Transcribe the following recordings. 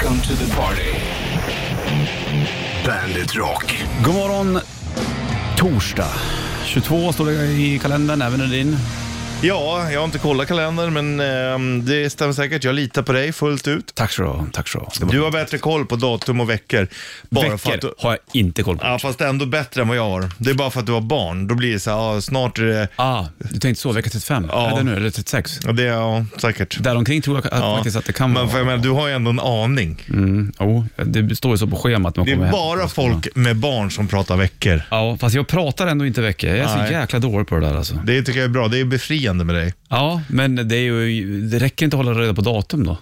Welcome to the party. Bandit Rock. God morgon, torsdag. 22 står det i kalendern, även i din. Ja, jag har inte kollat kalendern, men ehm, det stämmer säkert. Jag litar på dig fullt ut. Tack så du ha, tack så du ha. Du har bättre koll på datum och veckor. Bara för att Veckor du, har jag inte koll på. ja, fast ändå bättre än vad jag har. Det är bara för att du har barn. Då blir det så här, ja, snart är det... Ah, du tänkte så, vecka 35? Ja. Är det nu, eller 36? Ja, det är ja, säkert. Däromkring tror jag att, Ja. faktiskt att det kan Men för vara. menar, du har ju ändå en aning. Mm, jo, det står ju så på schemat. Man Det är bara folk med barn som pratar veckor. Ja, fast jag pratar ändå inte veckor. Jag är Nej. så jäkla dålig på det där alltså. Det tycker jag är bra. Det är befriande med dig. Ja, men det, är ju, det räcker inte att hålla reda på datum då.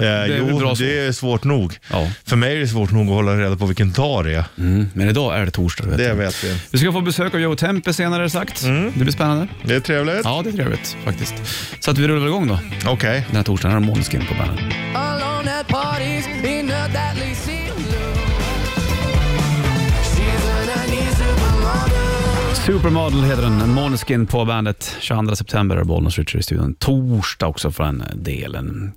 Eh, är väl jo, bra så. det är svårt nog. Ja. För mig är det svårt nog att hålla reda på vilken dag det är. Mm, men idag är det torsdag. Vet Det du. vet vi. Vi ska få besök av Joe Tempe senare är det sagt. Det blir spännande. Det är trevligt. Ja, det är trevligt faktiskt. Så att vi rullar igång då. Okej. Den här torsdagen har Måneskin på bandet. alone at parties in a deadly supermodel. Heter den, Måneskin på bandet. 22 september är Bollnäs Richard i studion. Torsdag också för den delen.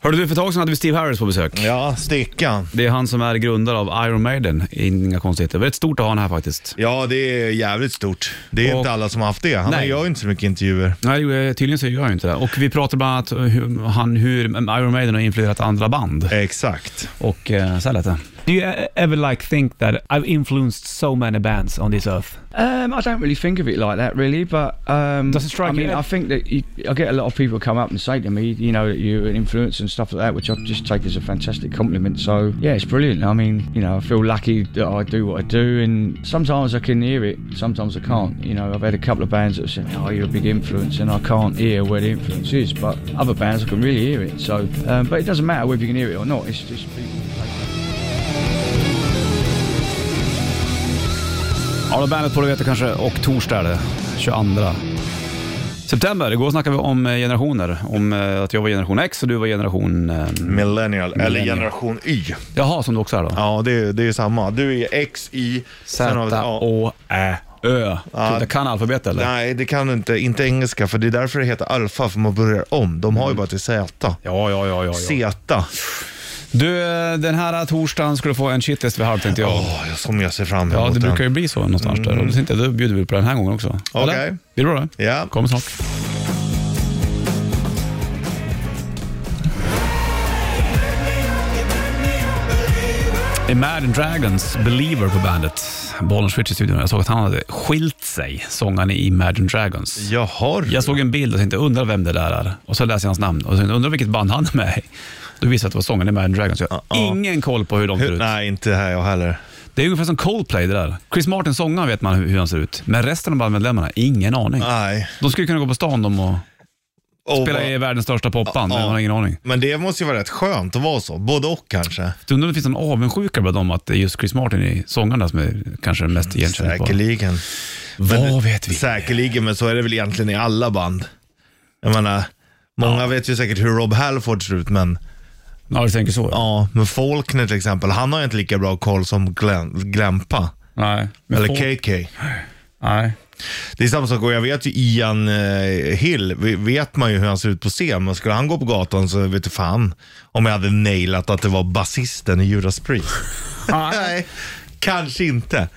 Hörde du, för ett tag sedan hade vi Steve Harris på besök. Ja, stickan. Det är han som är grundare av Iron Maiden. Inga konstigheter. Väldigt stort att ha honom här faktiskt. Ja, det är jävligt stort. Det är Och- inte alla som har haft det. Han Nej. gör ju inte så mycket intervjuer. Nej, jo, tydligen så gör han ju inte det. Och vi pratade bland annat om hur, han, hur Iron Maiden har influerat andra band. Exakt. Och eh, så här lät det. Do you ever like think that I've influenced so many bands on this earth? Um, I don't really think of it like that, really. But um, Does it strike I mean, you? I think that you, I get a lot of people come up and say to me, you know, that you're an influence and stuff like that, which I just take as a fantastic compliment. So yeah, it's brilliant. I mean, you know, I feel lucky that I do what I do, and sometimes I can hear it, sometimes I can't. You know, I've had a couple of bands that have said, "Oh, you're a big influence," and I can't hear where the influence is. But other bands, I can really hear it. So, um, but it doesn't matter whether you can hear it or not. It's just people. Ja, då bandet på det vet du kanske. Och torsdag är det. 22 september. Igår snackade vi om eh, generationer. Om eh, att jag var generation X och du var generation... Eh, Millennial, eller Millennial. generation Y. jaha, som du också är då. Ja, det, är- det är samma. Du är X, Y, sen har vi- Z. Å, Ä, Ö. Ja. Du kan alfabet eller? Nej, det kan du inte. Inte engelska, för det är därför det heter alfa, för man börjar om. De har ju bara till Z. Ja, ja, ja. ja, ja. Z. Du, eh, den här torsdagen ska du få en shitlist vid halv tänkte jag. Åh, som jag ser fram emot Ja, det den. brukar ju bli så någonstans där. Och då tänkte jag, då bjuder vi på den här gången också. Eller? Okej. Blir det bra det? Ja. Kommer snart. Imagine Dragons, Believer på bandet. Bollen Switch i studion. Jag såg att han hade skilt sig, sångaren i Imagine Dragons. Jaha. Jag såg en bild och tänkte, undrar vem det där är. Och så läste jag hans namn och tänkte, undrar vilket band han är med i. Då visade jag att det var sångaren i Imagine Dragons. Jag har Ja. ingen koll på hur de ser Hur, ut. nej, inte här jag heller. Det är ungefär som Coldplay det där. Chris Martin sångaren vet man hur hur han ser ut. Men resten av bandmedlemmarna, ingen aning. Nej. De skulle kunna gå på stan de och Och spela vad- i världens största popband, Ja. men man har ingen aning. Men det måste ju vara rätt skönt att vara så. Både och kanske. Jag undrar om det finns någon avundsjuka bland dem att det är just Chris Martin i sångarna som är kanske den mest igenkännbara. Säkerligen. Vad vet vi? Säkerligen, men så är det väl egentligen i alla band. Jag menar, många vet ju säkert hur Rob Halford ser ut, men, Ja, du tänker så? ja, men Faulkner till exempel, han har ju inte lika bra koll som Glenn, Glampa. Nej. Eller KK. Nej. Det är samma sak, och jag vet ju Ian eh, Hill, vet man ju hur han ser ut på scen, men skulle han gå på gatan så vet du fan om jag hade nailat att det var basisten i Judas Priest. Nej, kanske inte.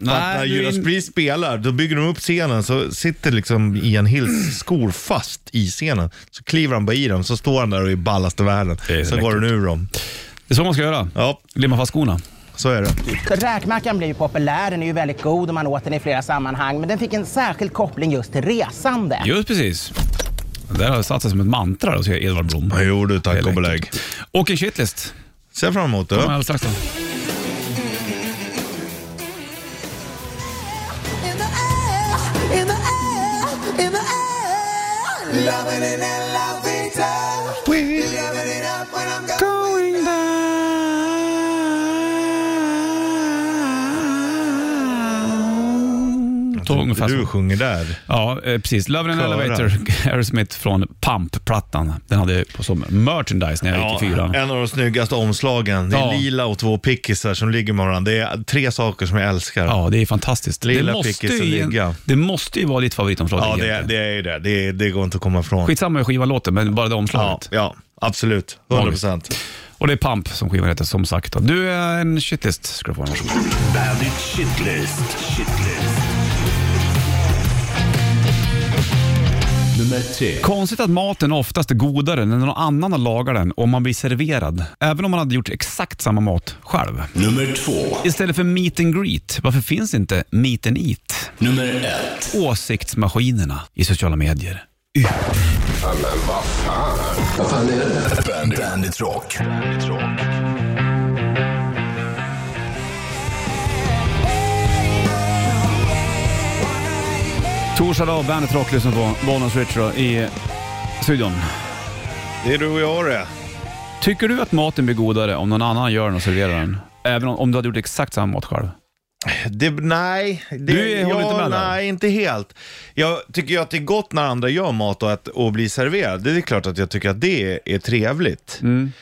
Att när Nej, Judas du- Priest spelar, då bygger de upp scenen så sitter liksom Ian Hills skor fast i scenen. Så kliver han bara i dem, så står han där och är ballast i världen. Så går den ur dem. Det är så man ska göra. Ja, Limma fast skorna. så är det. Räkmackan blev ju populär, den är ju väldigt god och man åt den i flera sammanhang. Men den fick en särskild koppling just till resande. Just precis. Det där har satt sig som ett mantra, säger Edvard Blom. Jo du, tack Det är och belägg. Och en shitlist. Ser fram emot Kommer det. alldeles strax då. Ungefär Du sjunger där. Ja, eh, precis. Love in an. Elevator, Aerosmith från Pump-plattan. Den hade jag på som merchandise när jag gick i fyran. en av de snyggaste omslagen. Det är Ja. lila och två pickisar som ligger med varandra. Det är tre saker som jag älskar. Ja, det är fantastiskt. Lilla det, måste pickis och ligga. det måste ju vara ditt favoritomslag. Ja, det, det är ju det. Det, det går inte att komma ifrån. Skitsamma hur skivan låter, men bara det Ja, omslaget. ja, absolut. 100 procent. Och det är Pump som skivan heter som sagt. Du, är en shitlist ska du få. Varsågod. Bandit Shitlist. Shitlist. Nummer tre. Konstigt att maten oftast är godare när någon annan har lagat den och man blir serverad. Även om man hade gjort exakt samma mat själv. Nummer två. Istället för meet and greet, varför finns inte meet and eat? Nummer ett. Åsiktsmaskinerna i sociala medier. Bandit, Bandit Rock. Bandit Rock. Torsdag dag, Bandet Rock lyssnar på Bonus Richard i studion. Det är du och jag det. Tycker du att maten blir godare om någon annan gör den och serverar den? Även om, om du hade gjort exakt samma mat själv? det nej, det, Du är- håller ja, inte med där? nej, inte helt. Jag tycker ju att det är gott när andra gör mat och, att, och blir serverad. Det är klart att jag tycker att det är trevligt. Mm.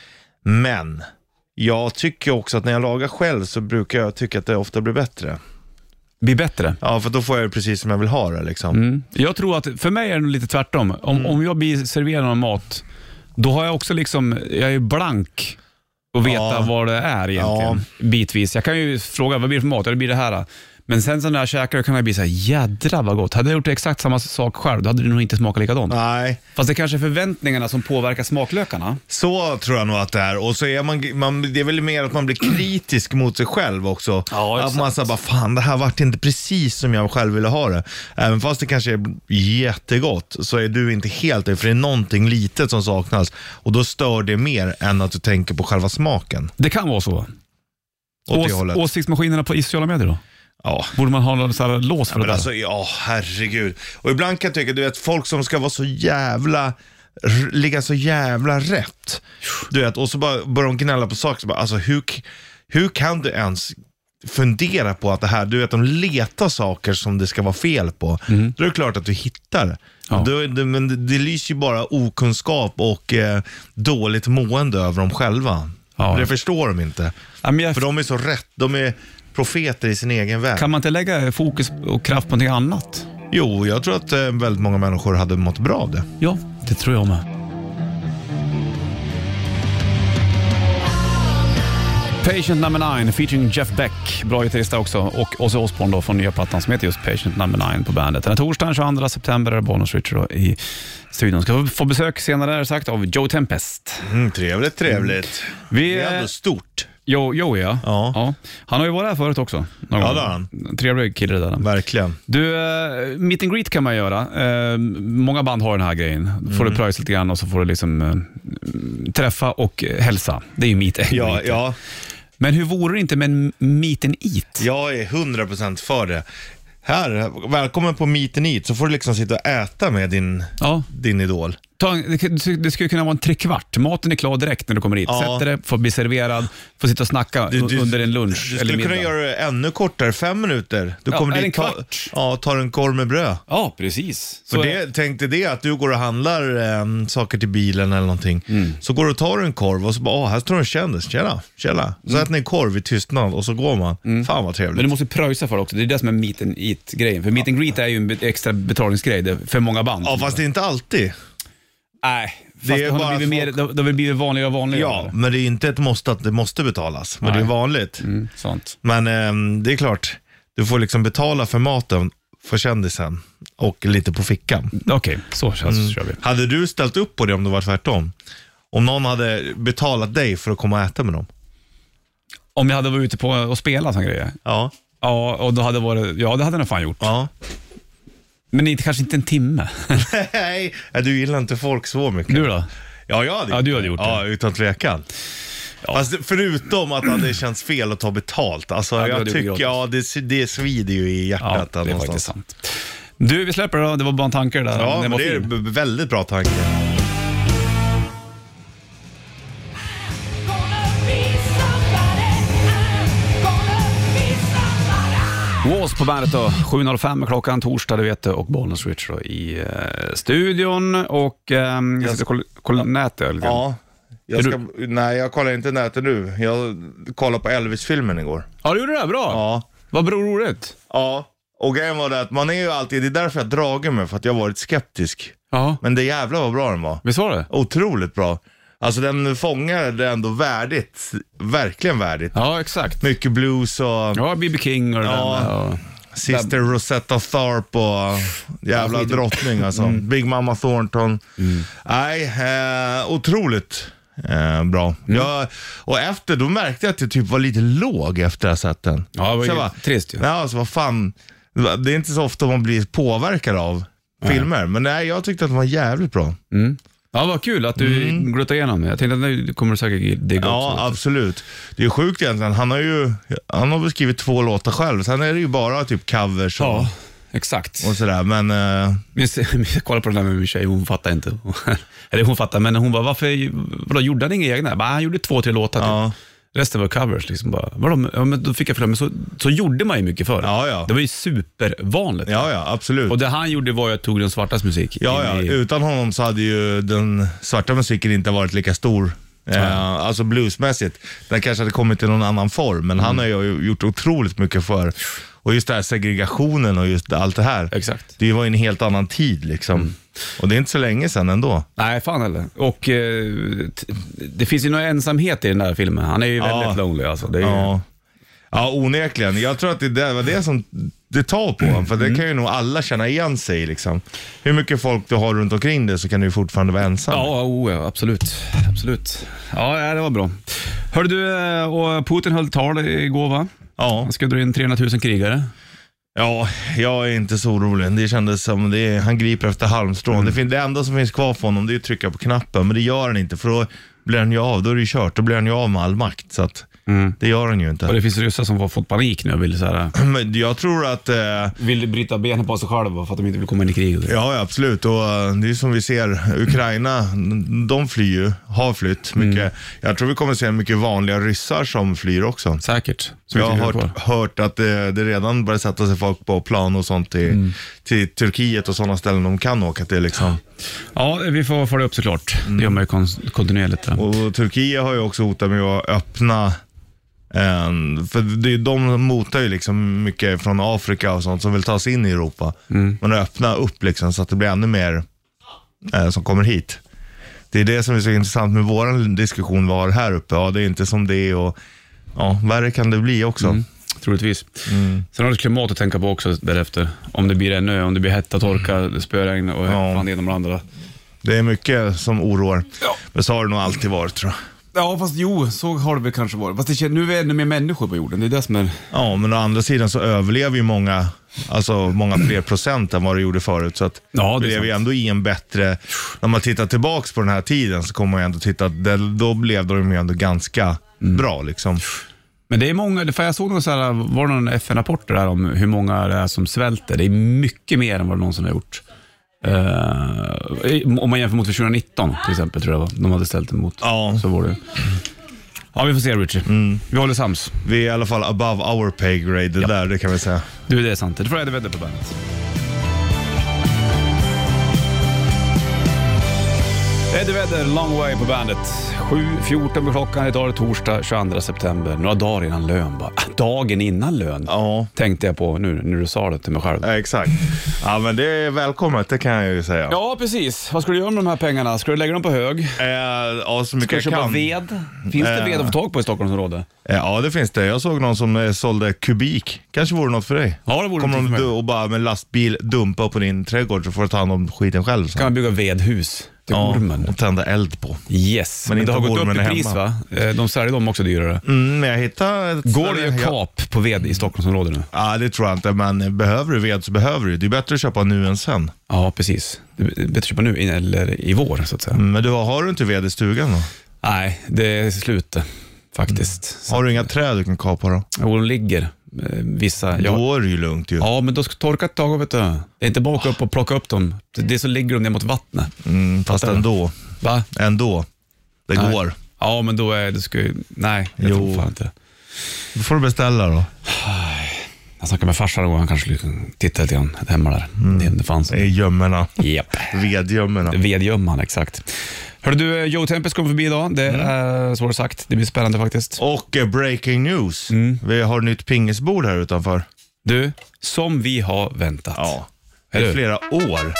Men jag tycker också att när jag lagar själv så brukar jag tycka att det ofta blir bättre. Blir bättre? Ja, för då får jag det precis som jag vill ha det liksom. Mm. Jag tror att, för mig är det nog lite tvärtom. Om, Mm. om jag blir serverad någon mat, då har jag också liksom, jag är blank och veta Ja. vad det är egentligen. Bitvis. Jag kan ju fråga, vad blir det för mat? Ja, det blir det här. Men sen så när jag käkar kan jag bli så här, jädrar vad gott. Hade jag gjort exakt samma sak själv, då hade det nog inte smakat likadant. Nej, Fast det kanske är förväntningarna som påverkar smaklökarna. så tror jag nog att det är. Och så är man, man det är väl mer att man blir kritisk mot sig själv också. Ja, att man säger bara, fan det här vart inte precis som jag själv ville ha det. Även fast det kanske är jättegott så är du inte helt det, för det är någonting litet som saknas. Och då stör det mer än att du tänker på själva smaken. Det kan vara så. Åt Ås, åsiktsmaskinerna på i sociala medier då? Ja. Borde man ha någon sån här lås för Men det där? alltså, ja herregud. Och ibland kan jag tycka, du vet, folk som ska vara så jävla, ligga så jävla rätt. Du vet, och så bara börjar de gnälla på saker. Så bara, alltså hur, hur kan du ens fundera på att det här, du vet, de letar saker som det ska vara fel på. Då är det klart att du hittar. Ja. Då, det men det, det lyser ju bara okunskap och eh, dåligt mående över dem själva. Ja. Det förstår de inte. Ja, jag, För de är så rätt, de är profeter i sin egen värld. Kan man inte lägga fokus och kraft på någonting annat? Jo, jag tror att eh, väldigt många människor hade mått bra av det. Ja, det tror jag med. Patient number 9 featuring Jeff Beck, bra gitarrist också, och Ozzy Osbourne då från nya plattan som heter just Patient number 9 på bandet. Den här torsdagen 22 september är det Bonus Richard i studion. Ska få besök senare sagt av Joe Tempest. Mm, trevligt, trevligt. Vi, Det är ändå stort. Joe, Joe ja. Ja. Han har ju varit här förut också. någon Ja, gång. det har han. Trevlig kille det där. Verkligen. Du, eh, meet and greet kan man göra. Eh, många band har den här grejen. Då får Mm. du pröjsa lite grann och så får du liksom eh, träffa och eh, hälsa. Det är ju meet and Ja, greet. ja, Men hur vore det inte med en meet and eat? jag är 100% för det. Här, välkommen på Meet and Eat, så får du liksom sitta och äta med din, Ja. din idol. Ta, det, det skulle kunna vara en trekvart. Maten är klar direkt när du kommer hit. Ja. Sätter dig, får bli serverad, får sitta och snacka Du- du- under en lunch Du eller skulle middag. kunna göra det ännu kortare, fem minuter. Du Ja, kommer dit, en ta, ja, tar en korv med bröd. Ja, precis. Så För är- det, tänk dig det att du går och handlar eh, saker till bilen eller någonting. Mm. Så går du och tar en korv och så bara, åh, här står en kändis. Tjena, tjena. Så äter ni en korv i tystnad och så går man. Fan vad trevligt. Mm. Men du måste pröjsa för det också. Det är det som är meet and eat-grejen. För meet and greet är ju en extra betalningsgrej för många band. Ja, fast det är inte alltid. Nej, fast Det är har bara blivit mer, folk- det, det har väl blivit vanligare och vanligare. Ja, men det är inte ett måste att det måste betalas. Men Nej. det är vanligt. Mm, sånt. Men ehm, det är klart, du får liksom betala för maten för kändisen och lite på fickan. Okej, så känns, Mm. kör vi. Hade du ställt upp på det om det var tvärtom? Om någon hade betalat dig för att komma och äta med dem? Om jag hade varit ute på och spelat sån grejer. Ja. Ja, och då hade det varit, ja det hade jag nog fan gjort. Ja. Men inte, kanske inte en timme. Nej, du gillar inte folk så mycket. Du då? Ja, jag hade Ja, du hade det. gjort Ja, utan tvekan. Fast förutom att det hade känts fel att ta betalt. Alltså, Ja, jag tycker, ja, det, det svider ju i Ja, hjärtat. det där är någonstans. faktiskt sant. Du, vi släpper det då. Det var bara en tanke där. Ja, men var det är b- väldigt bra tanke. Wars på bandet då. 7.05 är klockan, torsdag det vet du, och Bollnäs Rich då i eh, studion. Och ehm, jag sitter och kollar, kollar nätet lite grann. Ja. Jag Är ska, Nej, jag kollar inte nätet nu. Jag kollade på Elvis-filmen igår. Ja, du gjorde det? Bra. Ja. Vad bra roligt. Ja. Och grejen var det att man är ju alltid, det är därför jag dragit mig, för att jag har varit skeptisk. Ja, Men det jävla vad bra den var. visst var det? Otroligt bra. Alltså den fångar det ändå värdigt. Verkligen värdigt. Ja, exakt. Mycket blues och Ja, B.B. King och Ja. där. med, och- Sister Rosetta Tharpe och jävla skit. drottning alltså. Big Mama Thornton. Nej, eh, otroligt eh, bra. Jag, och efter, då märkte jag att jag typ var lite låg efter att ha sett den. Ja, det var Så ju jag trist ju. Ja, alltså vad fan. Det är inte så ofta man blir påverkad av filmer. Men nej, jag tyckte att den var jävligt bra. Ja, vad kul att du mm. glutade igenom det. Jag tänkte att nu kommer du säkert digga Ja, också. absolut. Det är sjukt egentligen. Han har ju han har skrivit två låtar själv. Sen är det ju bara typ covers och, Ja, exakt. och sådär. Men eh, Min, min, kolla på den där med min tjej, hon fattar inte. Eller hon fattar, men hon bara, varför vadå, gjorde han inga egna? Bara, han gjorde två, tre låtar Ja. Resten var covers. Liksom bara. Vadå? Ja, men då fick jag för mig, så, så gjorde man ju mycket förr. Ja, ja. Det var ju supervanligt. ja, ja, absolut. Och det han gjorde var ju att tog den svartas musik. Ja, ja. i- Utan honom så hade ju den svarta musiken inte varit lika stor. Eh, alltså bluesmässigt. Den kanske hade kommit i någon annan form, men Mm. han har ju gjort otroligt mycket för. Och just det här segregationen och just allt det här. Exakt. Det var ju en helt annan tid liksom. Mm. Och det är inte så länge sedan ändå. Nej, fan heller. Och eh, det finns ju någon ensamhet i den där filmen. Han är ju Ja. väldigt lonely alltså. Det är ju, Ja. Ja, onekligen. Jag tror att det där var det som det tar på för Mm. det kan ju nog alla känna igen sig i. Liksom. Hur mycket folk du har runt omkring dig så kan du ju fortfarande vara ensam. Ja, oh, ja, absolut. absolut. Ja, det var bra. Hörde du, eh, och Putin höll tal igår va? Ja. Han ska dra in 300 000 krigare. Ja, jag är inte så orolig. Det kändes som det är, han griper efter halmstrån. Mm. Det, fin- det enda som finns kvar för honom det är att trycka på knappen, men det gör han inte för då blir han ju av. Då är det ju kört. Då blir han ju av med all makt. Så att, det gör han ju Och inte. det finns ryssar som har fått panik nu och vill, så här, Men jag tror att eh, vill bryta benen på sig själva för att de inte vill komma in i krig. Ja, ja, absolut. Och eh, det är som vi ser, Ukraina, de flyr ju, har flytt mycket. Mm. Jag tror vi kommer se mycket vanliga ryssar som flyr också. Säkert. Som Jag har hört, hört att det, det redan börjar sätta sig folk på plan och sånt till, Mm. till Turkiet och sådana ställen de kan åka till. Liksom. Ja, vi får följa upp såklart. Det gör man ju kon- kontinuerligt. Där. Och Turkiet har ju också hotat med att öppna en, för det, de motar ju liksom mycket från Afrika och sånt som vill ta sig in i Europa. Men att öppna upp liksom så att det blir ännu mer eh, som kommer hit. Det är det som är så intressant med vår diskussion var här uppe. Ja, det är inte som det är och ja, värre kan det bli också. Troligtvis. Sen har du klimat att tänka på också därefter. Om det blir ännu, om det blir hetta, torka, spöregn och Ja. fan det ena med det andra. Det är mycket som oroar. Men så har det nog alltid varit tror jag. Ja, fast jo, så har det väl kanske varit. Fast det, nu är det ännu mer människor på jorden. Det är det som är... Ja, men å andra sidan så överlever ju många, alltså många fler procent än vad det gjorde förut. Så att Ja, vi lever ju ändå i en bättre, när man tittar tillbaks på den här tiden så kommer man ju ändå titta att det, då levde de ju ändå ganska Mm. bra liksom. Men det är många, för jag såg någon, så här, var någon FN-rapport där om hur många det är som svälter. Det är mycket mer än vad det någonsin har gjort. Eh, om man jämför mot för 2019 till exempel, tror jag var. De hade ställt emot. Ja. Så var det. Ja, vi får se Richie. Vi håller sams. Vi är i alla fall above our pay grade, det där, det kan vi säga. Du, det är sant. Det får jag det väder på bandet. Eddie Vedder, Long Way på bandet. 7.14 på klockan, idag är det torsdag 22 september. Några dagar innan lön bara. Ah, Dagen innan lön, Ja, tänkte jag på nu när du sa det till mig själv. ja, exakt. Ja, men det är välkommet, det kan jag ju säga. Ja, precis. Vad ska du göra med de här pengarna? Ska du lägga dem på hög? Eh, ja, så mycket Ska du jag köpa kan. ved? Finns det Eh. ved att få tag på i Stockholmsområdet? Eh, Ja, det finns det. Jag såg någon som eh, sålde kubik. Kanske vore något för dig. Ja, det vore Kommer de för mig. du- och bara med lastbil dumpa på din trädgård så får du ta hand om skiten själv. sen. Kan man bygga vedhus till ormen? och tända eld på. Yes, men, Men det har gått upp i pris hemma. va? Eh, De säljer dem också dyrare. Mm, jag hittade Går det att kap på ved i Stockholmsområdet nu? Ja, det tror jag inte, men behöver du ved så behöver du. Det är bättre att köpa nu än sen. Ja, precis. Det är bättre att köpa nu eller i vår så att säga. Mm, Men du, har du inte ved i stugan då? Nej, det är slut faktiskt. Så, Har du inga träd du kan kapa då? och de ligger vissa. Ja, Då är det ju lugnt ju. ja, men då ska torka ett tag vet du. Det är inte bara åka upp och plocka upp dem. Det är så ligger de ner mot vattnet. Mm, fast Fattar du? ändå. Va? Ändå. Det Nej. går. Ja, men då är det ska. Nej, jag Jo. tror fan inte. Då får du beställa då. Jag snackade med farsan och han kanske skulle titta lite grann hemma där. Det, det fanns Det är gömmorna. Japp. Vedgömmorna. Vedgömman, exakt. Hörru du, eh, Joe Tempest kommer förbi idag. Det är så var det sagt. Det blir spännande faktiskt. Och eh, breaking news. Mm. Vi har nytt pingisbord här utanför. Du, som vi har väntat. Ja. I flera år.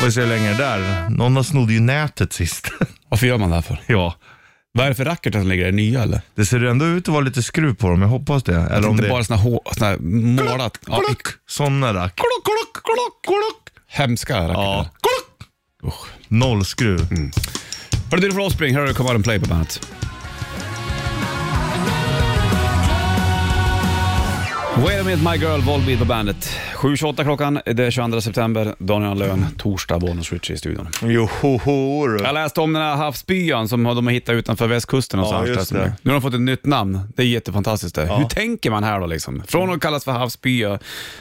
Får se hur länge det är. Någon har snodde ju nätet sist. Varför gör man det här för? Ja. Vad är det för racketar som ligger där? Nya eller? Det ser ändå ut att vara lite skruv på dem, jag hoppas det. Eller om inte det bara såna, hå, såna här målat... Ja, Klock! Sådana rack. Klock, klock, klock, klock. hemska racketar. Ja. Klock. Usch. Noll skruv. Hörru du, för Offspring, här har du Come Out and Play på bandet. Wait a minute my girl, Volbeat på bandet. 7.28 klockan, det är 22 september, Daniel Lön, torsdag, Bonus Richie i studion. Johoho du. Jag läste om den här havsbyan som de har hittat utanför västkusten. Och Ja, just det. Nu har de fått ett nytt namn. Det är jättefantastiskt. Det. Hur tänker man här då? Liksom? Från att kallas för havsbya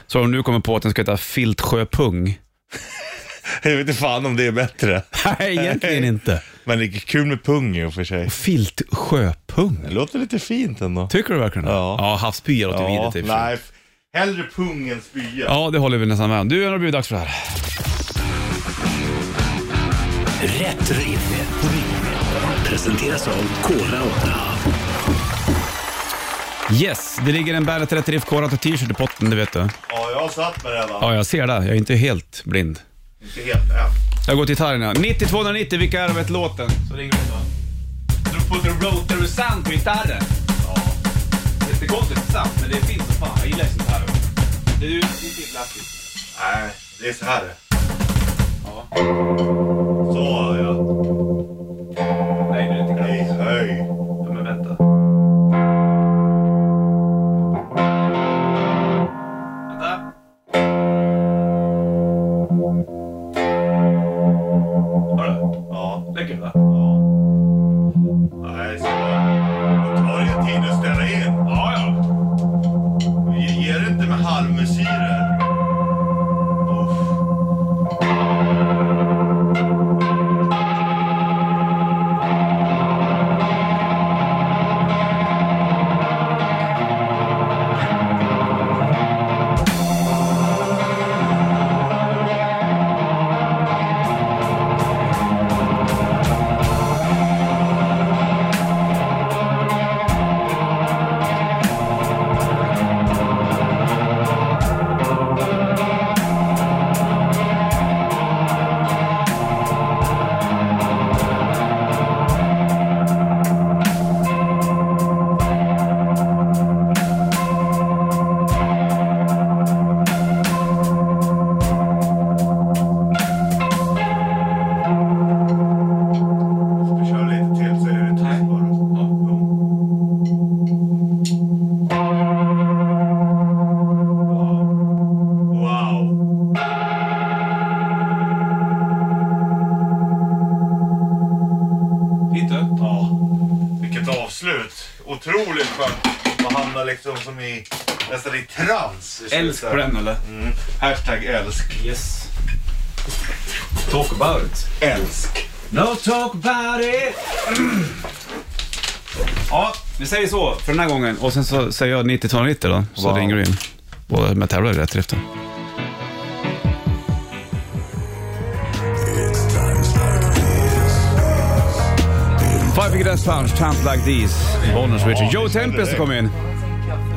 så har de nu kommit på att den ska heta Filtsjöpung. Jag vet inte fan om det är bättre. Nej, egentligen inte. Men det är kul med pung i och för sig. Filtsjöpung. Det låter lite fint ändå. Tycker du verkligen det? Ja. Ja, havsbya låter vidrigt i och för sig. nej. Hellre pung än spya. Ja, det håller vi nästan med om. Du, nu har det blivit dags för det här. Rätt riff. Presenteras av Kora 8. Yes, det ligger en Bandet Rätt Riff Korat t-shirt i potten, det vet du. Ja, jag har satt mig redan. Ja, jag ser det. Jag är inte helt blind. Inte helt än. Jag går till gitarrerna. 90-290, vilka är det vet låten? Så ringer du då. Du put a rotary sound på gitarren. Ja. Det är konstigt sant, men det är fint som fan. Jag gillar sånt här. Det är ju inte blaskigt. Nej, det är så här. Så ja. Nej, det är inte Hej, klart. hej. Älsk på den eller? Mm. Hashtag älsk. Yes. Talk about it. Älsk. No talk about it. Ja, vi säger så för den här gången och sen så säger jag 90-290 då, så Wow. ringer du in. Båda med tävlar i rätt då. Five Finger Punch, Times Like These, Bonus Richard. Joe Tempest kommit in.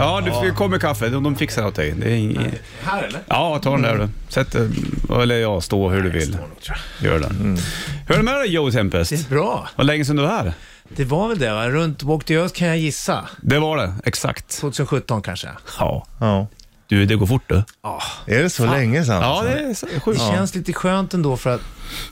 Ja, det kommer kaffe. De, de fixar åt dig. Det är ing- Här eller? Ja, ta den där du. Sätt dig, eller ja, stå hur du vill. Gör den. Hur är det med dig Joe Tempest? Det är bra. Vad länge sedan du var här? Det var väl det va? Runt Walk the Earth kan jag gissa. Det var det, exakt. 2017 kanske. Ja. Ja. Du, det går fort du. Är det så länge sedan? Ja, det är så- Det sjukt. känns lite skönt ändå för att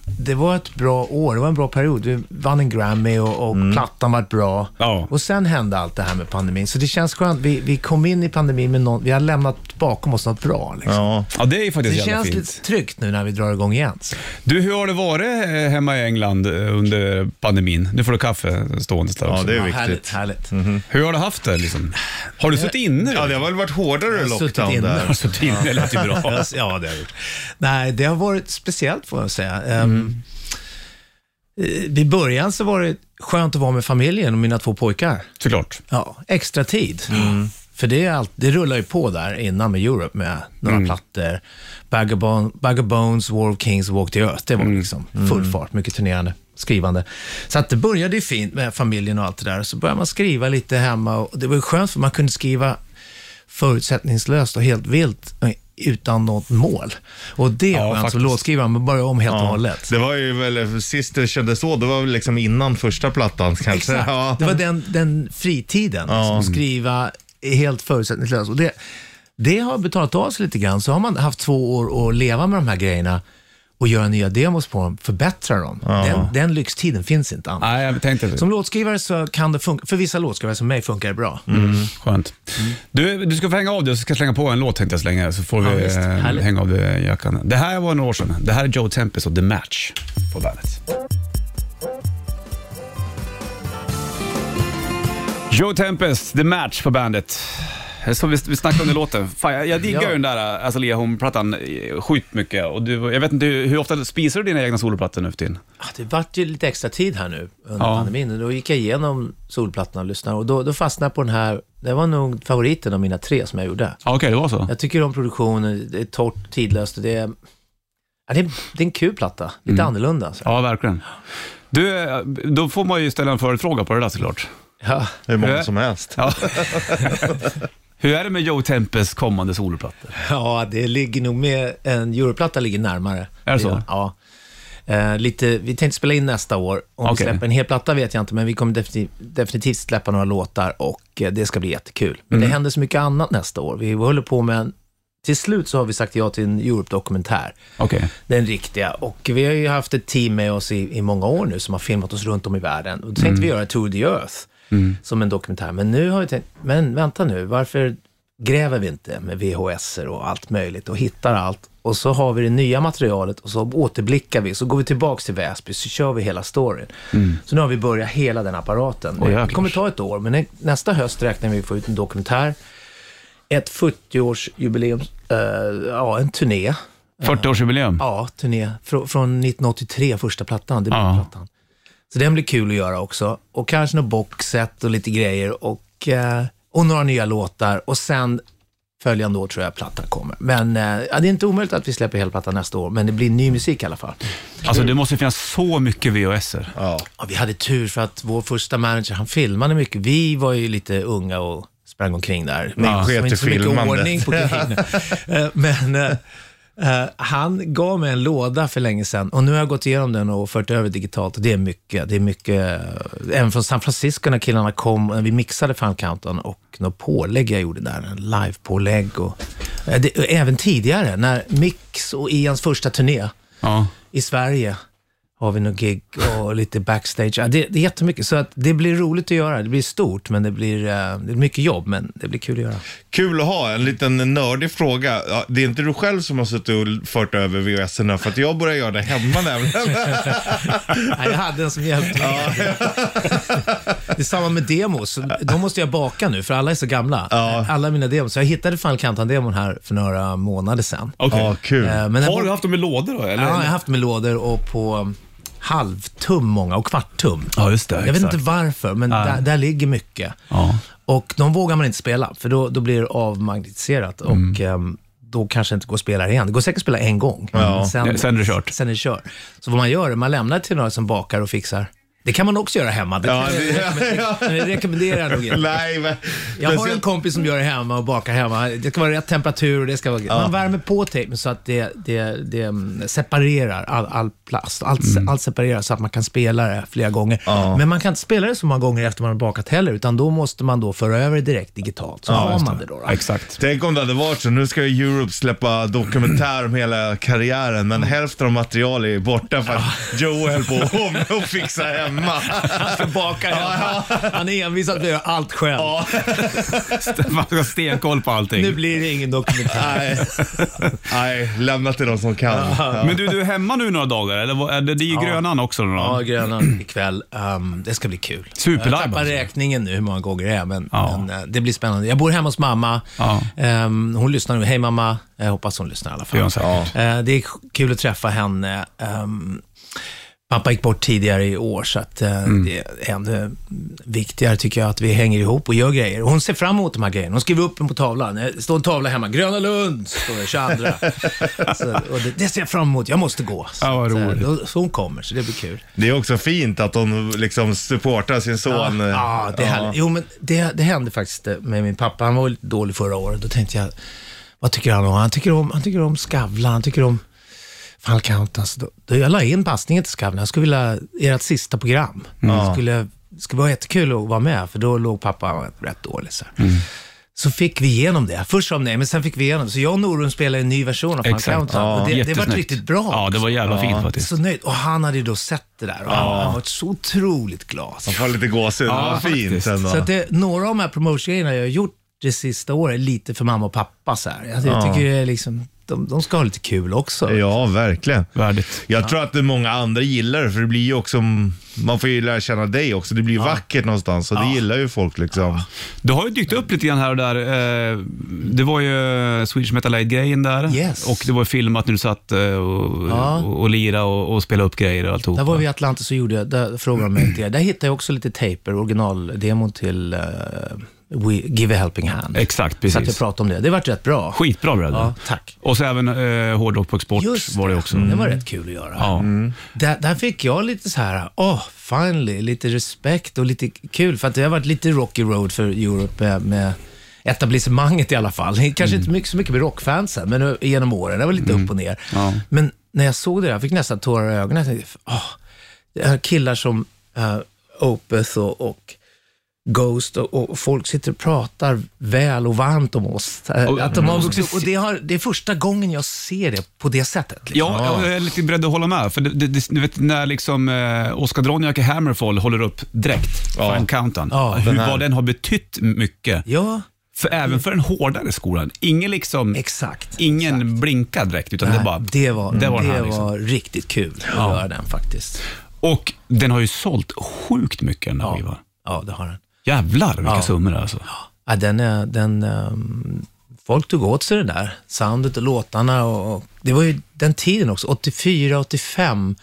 det var ett bra år, det var en bra period. Vi vann en Grammy och, och plattan var bra. Ja. Och sen hände allt det här med pandemin. Så det känns skönt. Vi, vi kom in i pandemin med någon, vi har lämnat bakom oss något bra. Liksom. Ja. Ja, det är ju Det faktiskt jävla känns fint. lite tryggt nu när vi drar igång igen. Så. Du, hur har det varit eh, hemma i England eh, under pandemin? Nu får du kaffe stående där ja, också. det är Ja, viktigt. härligt, härligt. Hur har du haft det liksom? Har du suttit inne? Ja, det har väl varit hårdare Jag har suttit lockdown inne. där. Suttit inne? Det lät ju bra. Ja, det har jag gjort. Nej, det har varit speciellt får jag säga. Um, I början så var det skönt att vara med familjen och mina två pojkar. Såklart. Ja, extra tid. För det, är allt, det rullar ju på där innan med Europe med några plattor. Bag of, Bon- Bag of Bones, War of Kings Walk the Earth. Det var liksom full fart, mycket turnerande, skrivande. Så att det började ju fint med familjen och allt det där. Så började man skriva lite hemma och det var skönt för man kunde skriva förutsättningslöst och helt vilt utan något mål. Och det är Ja, skönt som låtskrivare, man börjar om helt och hållet. Det var ju väl, sist det kändes så, det var väl liksom innan första plattan kanske. Exakt. Ja. Det var den, den fritiden, liksom, att skriva helt förutsättningslöst. Och det, det har betalat av sig lite grann. Så har man haft två år att leva med de här grejerna och göra nya demos på dem, förbättra dem. Den, den lyxtiden finns inte annars. Nej, jag tänkte Som låtskrivare så kan det funka, för vissa låtskrivare som mig funkar det bra. Skönt. Du, du ska få hänga av dig och så ska jag slänga på en låt tänkte jag slänga så får Ja, vi eh, hänga av dig jackan. Det här var några år sedan. Det här är Joe Tempest och The Match på bandet. Joe Tempest, The Match på bandet. Så vi, vi snackade under låten. Fan, jag, jag diggar Ja. ju den där Azalea Home-plattan eh, sjukt mycket. Och du, jag vet inte, hur ofta spisar du dina egna soloplattor nu för tiden? Ah, Det vart ju lite extra tid här nu under Ja. pandemin. Och Då gick jag igenom solplattorna och lyssnade och då, då fastnade jag på den här. Det var nog favoriten av mina tre som jag gjorde. Ja, Okej, det var så. Jag tycker om produktionen, det är torrt, tidlöst och det är, ja, det är, det är en kul platta. Lite annorlunda. Så. Ja, verkligen. Du, eh, då får man ju ställa en förfråga på det där såklart. Ja. Hur många Eh. som helst. Ja. Hur är det med Joe Tempest kommande soloplattor? ja, det ligger nog med, en Europlatta ligger närmare. Är det så? Ja. Eh, lite, vi tänkte spela in nästa år. Om Okej. vi släpper en hel platta vet jag inte, men vi kommer definitivt, definitivt släppa några låtar och eh, det ska bli jättekul. Men Mm. det händer så mycket annat nästa år. Vi håller på med en, till slut så har vi sagt ja till en Europe-dokumentär. Okej. Den riktiga. Och vi har ju haft ett team med oss i, i många år nu som har filmat oss runt om i världen. Och då tänkte vi göra Tour de Earth som en dokumentär. Men nu har vi tänkt, men vänta nu, varför gräver vi inte med VHS och allt möjligt och hittar allt? Och så har vi det nya materialet och så återblickar vi, så går vi tillbaks till Väsby, så kör vi hela storyn. Så nu har vi börjat hela den apparaten. Jäklar. det kommer ta ett år, men nä- nästa höst räknar vi få ut en dokumentär, ett 40-årsjubileum, eh, ja en turné. 40-årsjubileum. Ja, turné. Frå, från 1983, första plattan, Ja. Så den blir kul att göra också. Och kanske något boxset och lite grejer och, eh, och några nya låtar. Och sen följande år tror jag plattan kommer. Men eh, ja, det är inte omöjligt att vi släpper hela plattan nästa år, men det blir ny musik i alla fall. Alltså det måste finnas så mycket VHS-er. Ja. Ja, vi hade tur för att vår första manager, han filmade mycket. Vi var ju lite unga och sprang omkring där. Men Ja, sket inte så mycket ordning på grejerna. Eh, Men eh, eh, han gav mig en låda för länge sedan och nu har jag gått igenom den och fört över digitalt och det är mycket. Det är mycket, eh, även från San Francisco när killarna kom, när vi mixade Fan Countdown och något pålägg jag gjorde där, en live-pålägg och, eh, det, även tidigare när Mix och Ians första turné Ja. i Sverige har vi något gig och lite backstage. Ja, det, det är jättemycket, så att det blir roligt att göra. Det blir stort, men det blir, eh, det är mycket jobb, men det blir kul att göra. Kul att ha. En liten nördig fråga. Ja, Det är inte du själv som har suttit och fört över VHS-erna för att jag börjar göra det hemma nämligen. Nej, jag hade en som hjälpte mig. Det är samma med demos. De måste jag baka nu, för alla är så gamla. Alla mina demos. Så jag hittade Final Countdown-demon här för några månader sedan. Okej. Ja, kul. Eh, Men Har du haft dem i lådor då? Eller? Ja, jag har haft med lådor och på halvtum många och kvarttum. Ja, just det. Jag vet exakt. inte varför, men Nej. där, där ligger mycket. Ja. Och de vågar man inte spela, för då, då blir det avmagnetiserat Mm. och ehm, då kanske inte går att spela igen. Det går säkert att spela en gång, Ja. sen, Sen är det kört. sen är det kört. Så vad man gör är man lämnar till några som bakar och fixar. Det kan man också göra hemma. Det, Ja, det- men det rekommenderar jag nog inte. Nej, men... Jag har en kompis som gör det hemma och bakar hemma. Det ska vara rätt temperatur och det ska vara... Man värmer på tejpen så att det, det, det mm, separerar all, all plast. Allt, Mm. allt separerar så att man kan spela det flera gånger. Men man kan inte spela det så många gånger efter man har bakat heller, utan då måste man då föra över det direkt digitalt. Så har man det då. då. Exakt. Tänk om det hade varit så. Nu ska ju Europe släppa dokumentär om hela karriären, men hälften av materialet är borta för att Joe höll på att fixa hemma. Han ska baka hemma. Han är envis att göra allt själv. Man ska ha stenkoll på allting. Nu blir det ingen dokumentär. Nej. Nej, lämna till de som kan. Men du, du är hemma nu några dagar, eller vad- är det, det är ju Grönan också då? Ja, Grönan ikväll. Um, det ska bli kul. Superlive Jag tappar alltså. räkningen nu hur många gånger det är, men, Ja. men eh, det blir spännande. Jag bor hemma hos mamma. Ja. Ehm, hon lyssnar nu. Hej mamma. Jag hoppas hon lyssnar i alla Det gör fall. hon säkert. Eh, det är kul att träffa henne. Ehm, Pappa gick bort tidigare i år, så att, eh, Mm. det är ännu viktigare tycker jag att vi hänger ihop och gör grejer. Hon ser fram emot de här grejerna. Hon skriver upp dem på tavlan. Det står en tavla hemma. Gröna Lund, står det, 22. så, och det, det ser jag fram emot. Jag måste gå. Så, Ja, vad eh, roligt. så hon kommer, så det blir kul. Det är också fint att hon liksom supportar sin son. Ja, ja det är härligt. Jo, men det, det hände faktiskt med min pappa. Han var lite dålig förra året. Då tänkte jag, vad tycker han om? Han tycker om, han tycker om Skavlan, han tycker om Final Countdown. Så då, då jag la in passningen till Skavlan. Jag skulle vilja, ert sista program. Det skulle, det skulle vara jättekul att vara med, för då låg pappa rätt dåligt. Så, här. så fick vi igenom det. Först sa nej, men sen fick vi igenom det. Så jag och Norun spelade en ny version av. Countdown. Ja, och det, det var riktigt bra. Ja, det var jävla fint faktiskt. Så nöjd. Och han hade ju då sett det där och han, han var så otroligt glad. Man får lite gåshud. Ja, Ja, vad fint ändå. Så att det, några av de här promotion-grejerna jag har gjort det sista året lite för mamma och pappa. Så här. Jag, jag tycker det är liksom, de, de ska ha lite kul också. Ja, verkligen. Värdigt. Jag tror att det är många andra gillar det, för det blir ju också, man får ju lära känna dig också. Det blir ju vackert någonstans och det gillar ju folk liksom. Du har ju dykt upp lite grann här och där. Eh, Det var ju Swedish Metal Aid-grejen där. Yes. Och det var filmat när du satt eh, och, Ja. och, och lira och, och spela upp grejer och alltihop. Där var vi i Atlantis och gjorde, där frågade de mig det. Där hittade jag också lite taper, originaldemon till uh, We, Give a Helping Hand. Exakt, Så att precis. pratade om det. Det vart rätt bra. Skitbra bröder. Ja, tack. Och så även eh, Hårdrock på export Just var det också. Det var rätt kul att göra. Ja. Där, där fick jag lite så här, åh, finally, lite respekt och lite kul. För att det har varit lite rocky road för Europe med, med etablissemanget i alla fall. Kanske Mm. inte mycket, så mycket med rockfansen, men genom åren. Det var lite upp och ner. Ja. Men när jag såg det, jag fick nästan tårar i ögonen. Jag tänkte, åh, är killar som uh, Opeth och, och Ghost och, och folk sitter och pratar väl och varmt om oss. Eh, Och- att de har och upp. Och det, har, det är första gången jag ser det på det sättet. Liksom. Ja, jag är lite beredd att hålla med. För det, det, det, du vet när liksom eh, Oskar Droniak i Hammerfall håller upp direkt, ja. Fan Countdown, Ja, hur, den här. vad den har betytt mycket. ja För, även för den hårdare skolan. Ingen liksom, exakt. ingen exakt. blinkar direkt, utan det Nej, bara... det var, det det var var, den här, liksom. riktigt kul att göra den faktiskt. Och den har ju sålt sjukt mycket den här Ja, skivan. ja det har den. Jävlar vilka Ja. summor alltså. Ja, den, är- den, ehm, folk tog åt sig det där, soundet och låtarna. Och, och, det var ju den tiden också, 84, 85,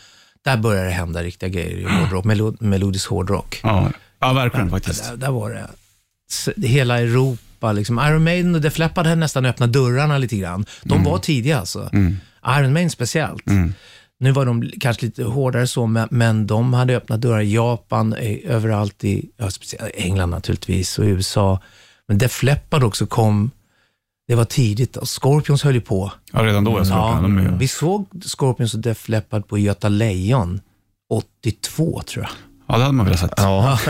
där började det hända riktiga grejer i hårdrock, melo, melodisk hårdrock. Ja, ja verkligen faktiskt. Där, där var det, hela Europa, liksom. Iron Maiden och Def Leppard hade nästan öppnat dörrarna lite grann. De var tidiga alltså. Iron Maiden speciellt. Nu var de kanske lite hårdare så, men, men de hade öppnat dörrar i Japan, i, överallt i ja, speciellt England naturligtvis och USA. Men Def Leppard också kom, det var tidigt. Och Scorpions höll ju på. Ja, redan då jag såg Ja, vi såg Scorpions och Def Leppard på Göta Lejon 82 tror jag. ja, det hade man velat sett. Ja.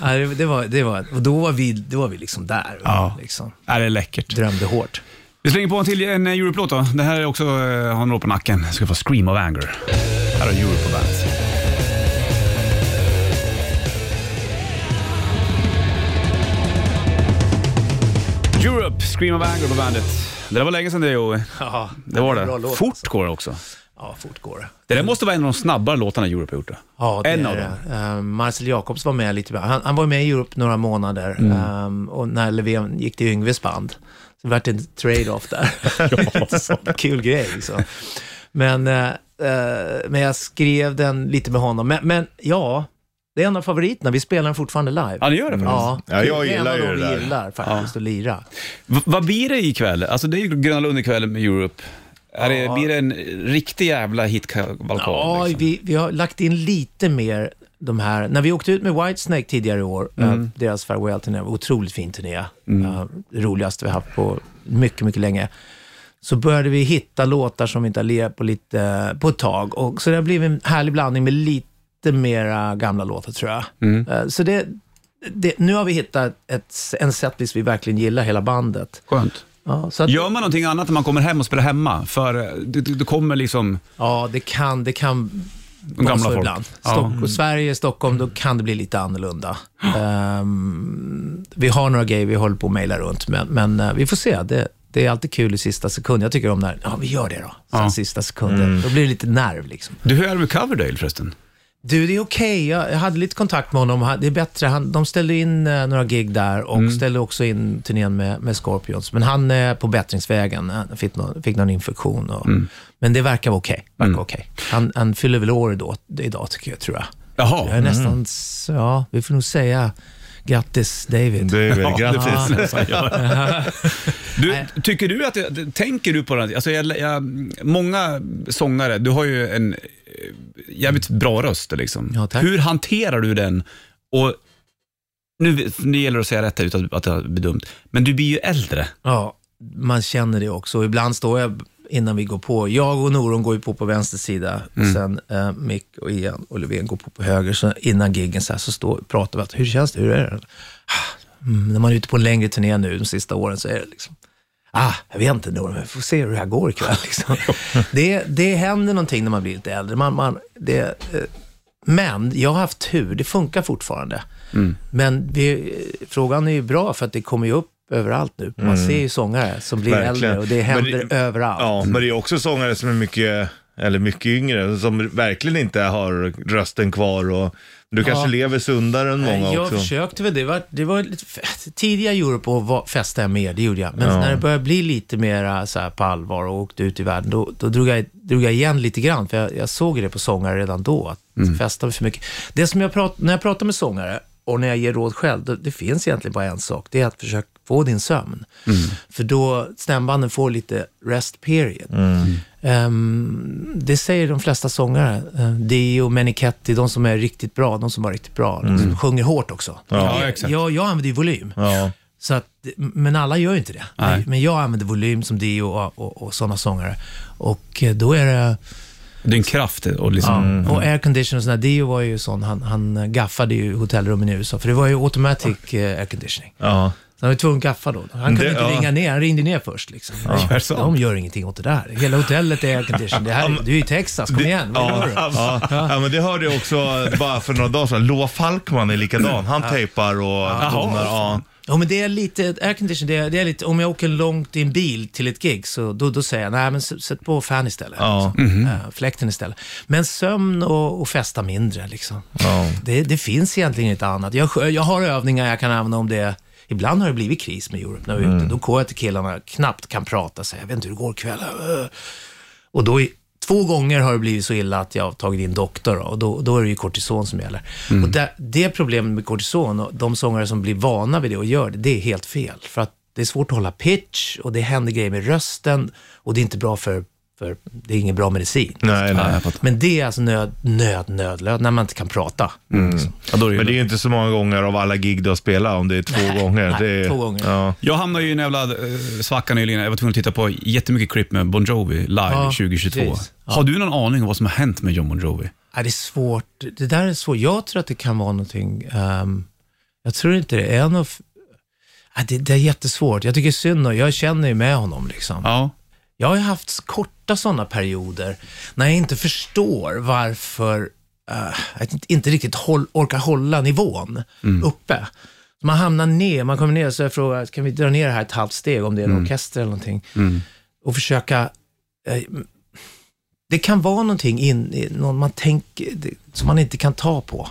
Ja, det, det var, det var, och då var vi, då var vi liksom där. Ja. Liksom, Ja, det är läckert. drömde hårt. Vi slänger på en till en eh, Europe-låt då. Det här är också, eh, har något på nacken. Det ska få Scream of Anger. Här har Europe på bandet. Europe, Scream of Anger på bandet. Det där var länge sedan det Joey. Ja, Det var bra det. låt, Fort alltså. går det också. Ja, fort går det. Det där måste vara en av de snabbare låtarna Europe har gjort. Det. Ja, det En är av det. Ehm, Marcel Jacobs var med lite. Han, han var med i Europe några månader Mm. ehm, och när Löfven gick till Yngves band så det vart en trade-off där. Kul grej liksom. Men, eh, men jag skrev den lite med honom. Men, men ja, det är en av favoriterna. Vi spelar den fortfarande live. Ja, ni gör det faktiskt. Ja, Ja, jag det är en gillar av ju de det vi där. gillar faktiskt, att lira. V- vad blir det ikväll? Alltså det är ju Gröna Lund ikväll med Europe. Är det, blir det en riktig jävla hitkavalkad? Ja, liksom? vi, vi har lagt in lite mer de här, när vi åkte ut med Whitesnake tidigare i år, eh, Mm. deras farewell-turné, otroligt fin turné, Eh, det roligaste vi haft på mycket, mycket länge. Så började vi hitta låtar som vi inte har lirat på, lite, på ett tag. Och, så det har blivit en härlig blandning med lite mera gamla låtar tror jag. Mm. Eh, Så det, det, nu har vi hittat ett, en setlist vi verkligen gillar, hela bandet. Skönt. Ja, så att, Gör man någonting annat när man kommer hem och spelar hemma? För du, du, du kommer liksom... ja det kan, det kan gamla vara så folk. ibland. Ja. Stock, Sverige, Stockholm, då kan det bli lite annorlunda. Ehm, vi har några grejer vi håller på att mejla runt, men, men eh, vi får se. Det, det är alltid kul i sista sekund. Jag tycker om när, ja vi gör det då, sen Ja. sista sekunden. Då blir det lite nerv liksom. Du, hur är det med Coverdale förresten? Du, det är okej. Jag, jag hade lite kontakt med honom. Det är bättre. Han, de ställde in eh, några gig där och ställde också in turnén med, med Scorpions. Men han är på bättringsvägen. Han fick, någon, fick någon infektion. Och, Men det verkar vara okej. Verkar okej. Han, han fyller väl år då, idag, tycker jag, tror jag. Jaha. Jag är nästan, s- ja, vi får nog säga grattis David. Du, grattis. Du, tycker du att, tänker du på det? Alltså jag, jag, många sångare, du har ju en jävligt bra röst. Liksom. Ja, tack. Hur hanterar du den? Och nu, nu gäller det att säga rätt utan att det blir dumt, men du blir ju äldre. Ja, man känner det också. Ibland står jag innan vi går på. Jag och Noron går ju på på vänster sida. Mm. Och sen eh, Mick och Ian och Löfven går på på höger. Så innan giggen så, här, så står, pratar vi att hur känns det? Hur är det? Ah, Mm, när man är ute på en längre turné nu de sista åren så är det liksom Ah, jag vet inte men vi får se hur det här går ikväll. Liksom. det, det händer någonting när man blir lite äldre. Man, man, det, eh, men jag har haft tur, det funkar fortfarande. Men vi, frågan är ju bra för att det kommer ju upp överallt nu. Man ser ju sångare som blir Verkligen. äldre och det händer det- överallt. Ja, men det är också sångare som är mycket, eller mycket yngre, som verkligen inte har rösten kvar och du kanske Ja. lever sundare än många jag också. försökte väl, det var, det var lite, tidiga Europe och festade jag mer, det gjorde jag. Men när det började bli lite mer så här på allvar och åkte ut i världen, då, då drog, jag, drog jag igen lite grann. För jag, jag såg det på sångare redan då, att Mm. festa för mycket. Det som jag prat, när jag pratar med sångare och när jag ger råd själv, då, det finns egentligen bara en sak, det är att försöka få din sömn. Mm. För då stämbanden får lite rest period. Mm. Ehm, det säger de flesta sångare. Uh, Dio, Meniketti, de som är riktigt bra, de som var riktigt bra. De som sjunger hårt också. Mm. Ja, jag, exakt. jag, jag använder ju volym. Ja. Så att, men alla gör ju inte det. Nej. Men jag använder volym som Dio och, och, och sådana sångare. Och eh, då är det... Det är en kraft och liksom... Ja, och aircondition och sådär. Dio var ju sån, han, han gaffade ju hotellrummen i USA. För det var ju automatic eh, airconditioning. Ja. Så han var tvungen att gaffa då. Han kunde Det- inte ja. ringa ner, han ringde ner först. Liksom. Är sant? De gör ingenting åt det där. Hela hotellet är aircondition. Det här, du är i Texas, kom igen. Vad gör Ja, du? ja, ja, men det hörde jag också bara för några dagar sedan. Loa Falkman är likadan. Han tejpar och donar. Ja. Ja, men det är lite, aircondition, det är, det är lite, om jag åker långt i en bil till ett gig, så då, då säger jag, nej men sätt på fan istället. Ja. Liksom. Eh, fläkten istället. Men sömn och, och festa mindre, liksom. Ja. Det, det finns egentligen inte annat. Jag, jag har övningar jag kan använda om det. Ibland har det blivit kris med Europe när vi är ute. Då går jag till killarna, knappt kan prata, säger jag vet inte hur det går ikväll. Och då, två gånger har det blivit så illa att jag har tagit in doktor och då, då är det ju kortison som gäller. Och det, det problemet med kortison och de sångare som blir vana vid det och gör det, det är helt fel. För att det är svårt att hålla pitch och det händer grejer med rösten och det är inte bra för, för det är ingen bra medicin. Nej, nej. Men det är alltså nöd, nöd, nödlöd när man inte kan prata. Liksom. Ja, det Men det är inte så många gånger av alla gig du har spelat, om det är två gånger. nej, det är, två gånger. Ja. Jag hamnade ju i en jävla eh, svacka nyligen. Jag var tvungen att titta på jättemycket klipp med Bon Jovi live Ja, 2022. precis. Ja. Har du någon aning om vad som har hänt med John Bon Jovi? Ja, det är svårt. Det där är svårt. Jag tror att det kan vara någonting, ehm, jag tror inte det är något, det, det är jättesvårt. Jag tycker synd och jag känner ju med honom liksom. Ja. Jag har ju haft korta sådana perioder när jag inte förstår varför eh, jag inte, riktigt håll, orkar hålla nivån uppe. Så man hamnar ner, man kommer ner så jag frågar, kan vi dra ner det här ett halvt steg om det är en orkester eller någonting? Och försöka, eh, det kan vara någonting in, någon man tänker, som man inte kan ta på.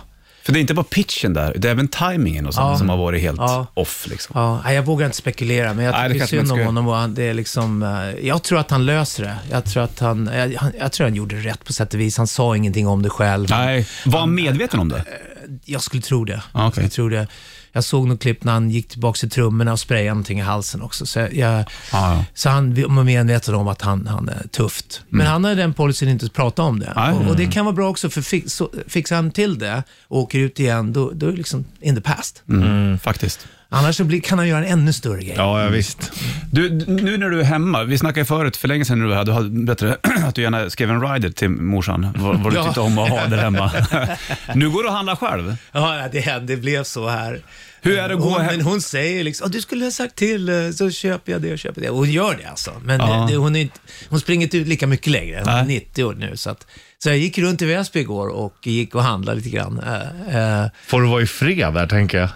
För det är inte bara pitchen där, det är även timingen och sånt Ja. som har varit helt Ja. off. Liksom. Ja, nej, jag vågar inte spekulera, men jag Nej, det tycker kanske man synd om honom och det är liksom, eh, jag tror att han löser det. Jag tror att han, jag, jag tror han gjorde rätt på sätt och vis. Han sa ingenting om det själv. Nej, var han medveten om det? Jag skulle tro det. Ja, Jag, skulle tro det. Jag såg något klipp när han gick tillbaka till trummorna och sprayade någonting i halsen också. Så, jag, Ja, ja. så han var medveten om att han, han är tufft. Men han har den policyn inte att prata om det. Mm. Och, och det kan vara bra också, för fix, så, fixar han till det och åker ut igen, då, då är det liksom in the past. Mm, faktiskt. Annars så blir, kan han göra en ännu större grej. Ja, ja, visst. Du, nu när du är hemma, vi snackade förut för länge sedan när du var här, du hade bättre att du gärna skrev en rider till morsan, vad, vad du Ja. tyckte om att ha där hemma. nu går du och handlar själv. Ja, det, det blev så här. Hur är det att gå hon, hem- Men hon säger liksom, "Ah, du skulle ha sagt till, eh, så köper jag det och köper det. Och hon gör det alltså. Men Ja. det, hon, är inte, hon springer inte ut lika mycket längre. Hon är Nej. 90 år nu. Så, att, så jag gick runt i Väsby igår och gick och handlade lite grann. Uh, Får du vara i fred där, tänker jag.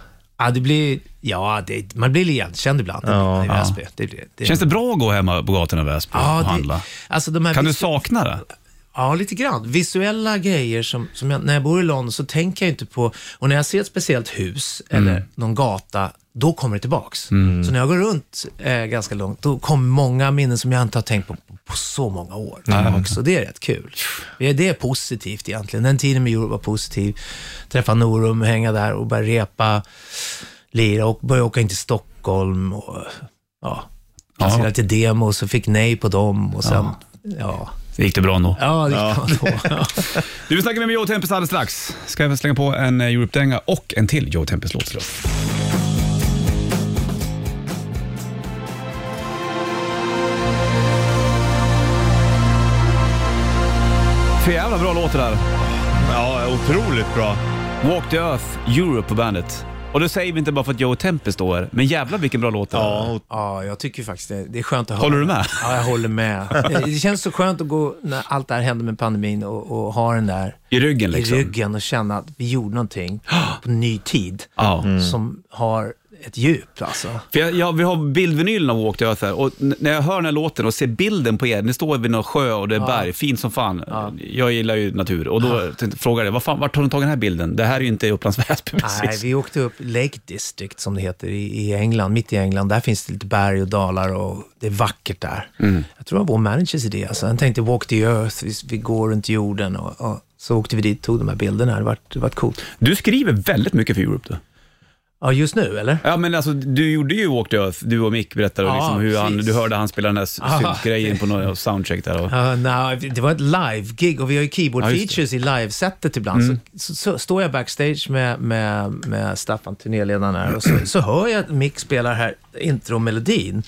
Ja, det blir, ja, det, man blir igenkänd ibland Ja, i Väsby. Det, blir- det, Känns det bra att gå hemma på gatorna i Väsby ja, och det- handla? Alltså de här Kan du sakna det? Ja, lite grann. Visuella grejer som, som jag, när jag bor i London så tänker jag inte på, och när jag ser ett speciellt hus eller någon gata, då kommer det tillbaks. Så när jag går runt eh, ganska långt, då kommer många minnen som jag inte har tänkt på på så många år tillbaks. Och det är rätt kul. Det, är positivt egentligen. Den tiden med Euro var positiv. Träffa Norum, hänga där och börja repa, lira och börja åka in till Stockholm. Och, ja, Ja. ja. lite demos och fick nej på dem och sen, ja. Det gick det bra ändå? Ja, det kan man då. Du, vi snackar med Joe Tempest alldeles strax. Ska jag slänga på en eh, Europe-dänga och en till Joe Tempest-låt. För jävla bra låt det där. Ja, otroligt bra. Walk the Earth, Europe på bandet. Och det säger vi inte bara för att Joe Tempest står här, men jävla vilken bra låt det är. Ja, Ja, jag tycker faktiskt det, det är skönt att höra. Håller du med? Ja, jag håller med. Det- känns så skönt att gå, när allt det här hände med pandemin och, och ha den där I ryggen liksom. i ryggen och känna att vi gjorde någonting på ny tid Ja. som har ett djup alltså. För jag, jag, vi har bildvinylen av Walk the Earth här och när jag hör den här låten och ser bilden på er, ni står vid någon sjö och det är berg, fint som fan. Jag gillar ju natur och då tänkte, frågade jag, fan, vart har du tagit den här bilden? Det här är ju inte Upplands Väsby Nej, precis. vi åkte upp Lake District som det heter i, i England, mitt i England. Där finns det lite berg och dalar och det är vackert där. Jag tror det var vår managers idé. Alltså. Han tänkte walk the earth, vi, vi går runt jorden och, och så åkte vi dit och tog de här bilderna. Det var, det var coolt. Du skriver väldigt mycket för Europe då. Ja, just nu eller? Ja men alltså du gjorde ju Walk the Earth, du och Mick berättade Ja, liksom hur han, du hörde han spela den där Ja. syntgrejen på någon soundcheck där. Och, Ja, nej, det var ett live-gig och vi har ju keyboard Ja, i live-setet ibland. Så, så, så står jag backstage med, med, med Staffan, turnéledaren här, och så, så hör jag att Mick spelar här intromelodin.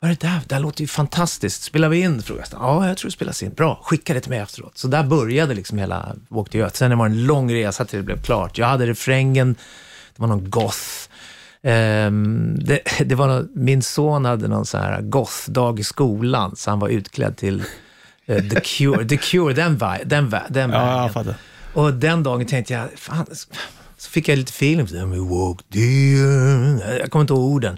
Vad är det där? Det här låter ju fantastiskt. Spelar vi in? Frågade jag. Ja, jag tror det spelas in. Bra, skicka det till mig efteråt. Så där började liksom hela Walk the Earth. Sen var det en lång resa till det blev klart. Jag hade refrängen, det var någon goth. Ehm, det, det var någon, min son hade någon så här goth-dag i skolan, så han var utklädd till eh, The Cure, The Cure den, vi- den, den ja, vägen. jag fattar. Och den dagen tänkte jag, fan, så fick jag lite feeling. för det. We walk the- Jag kommer inte ihåg orden.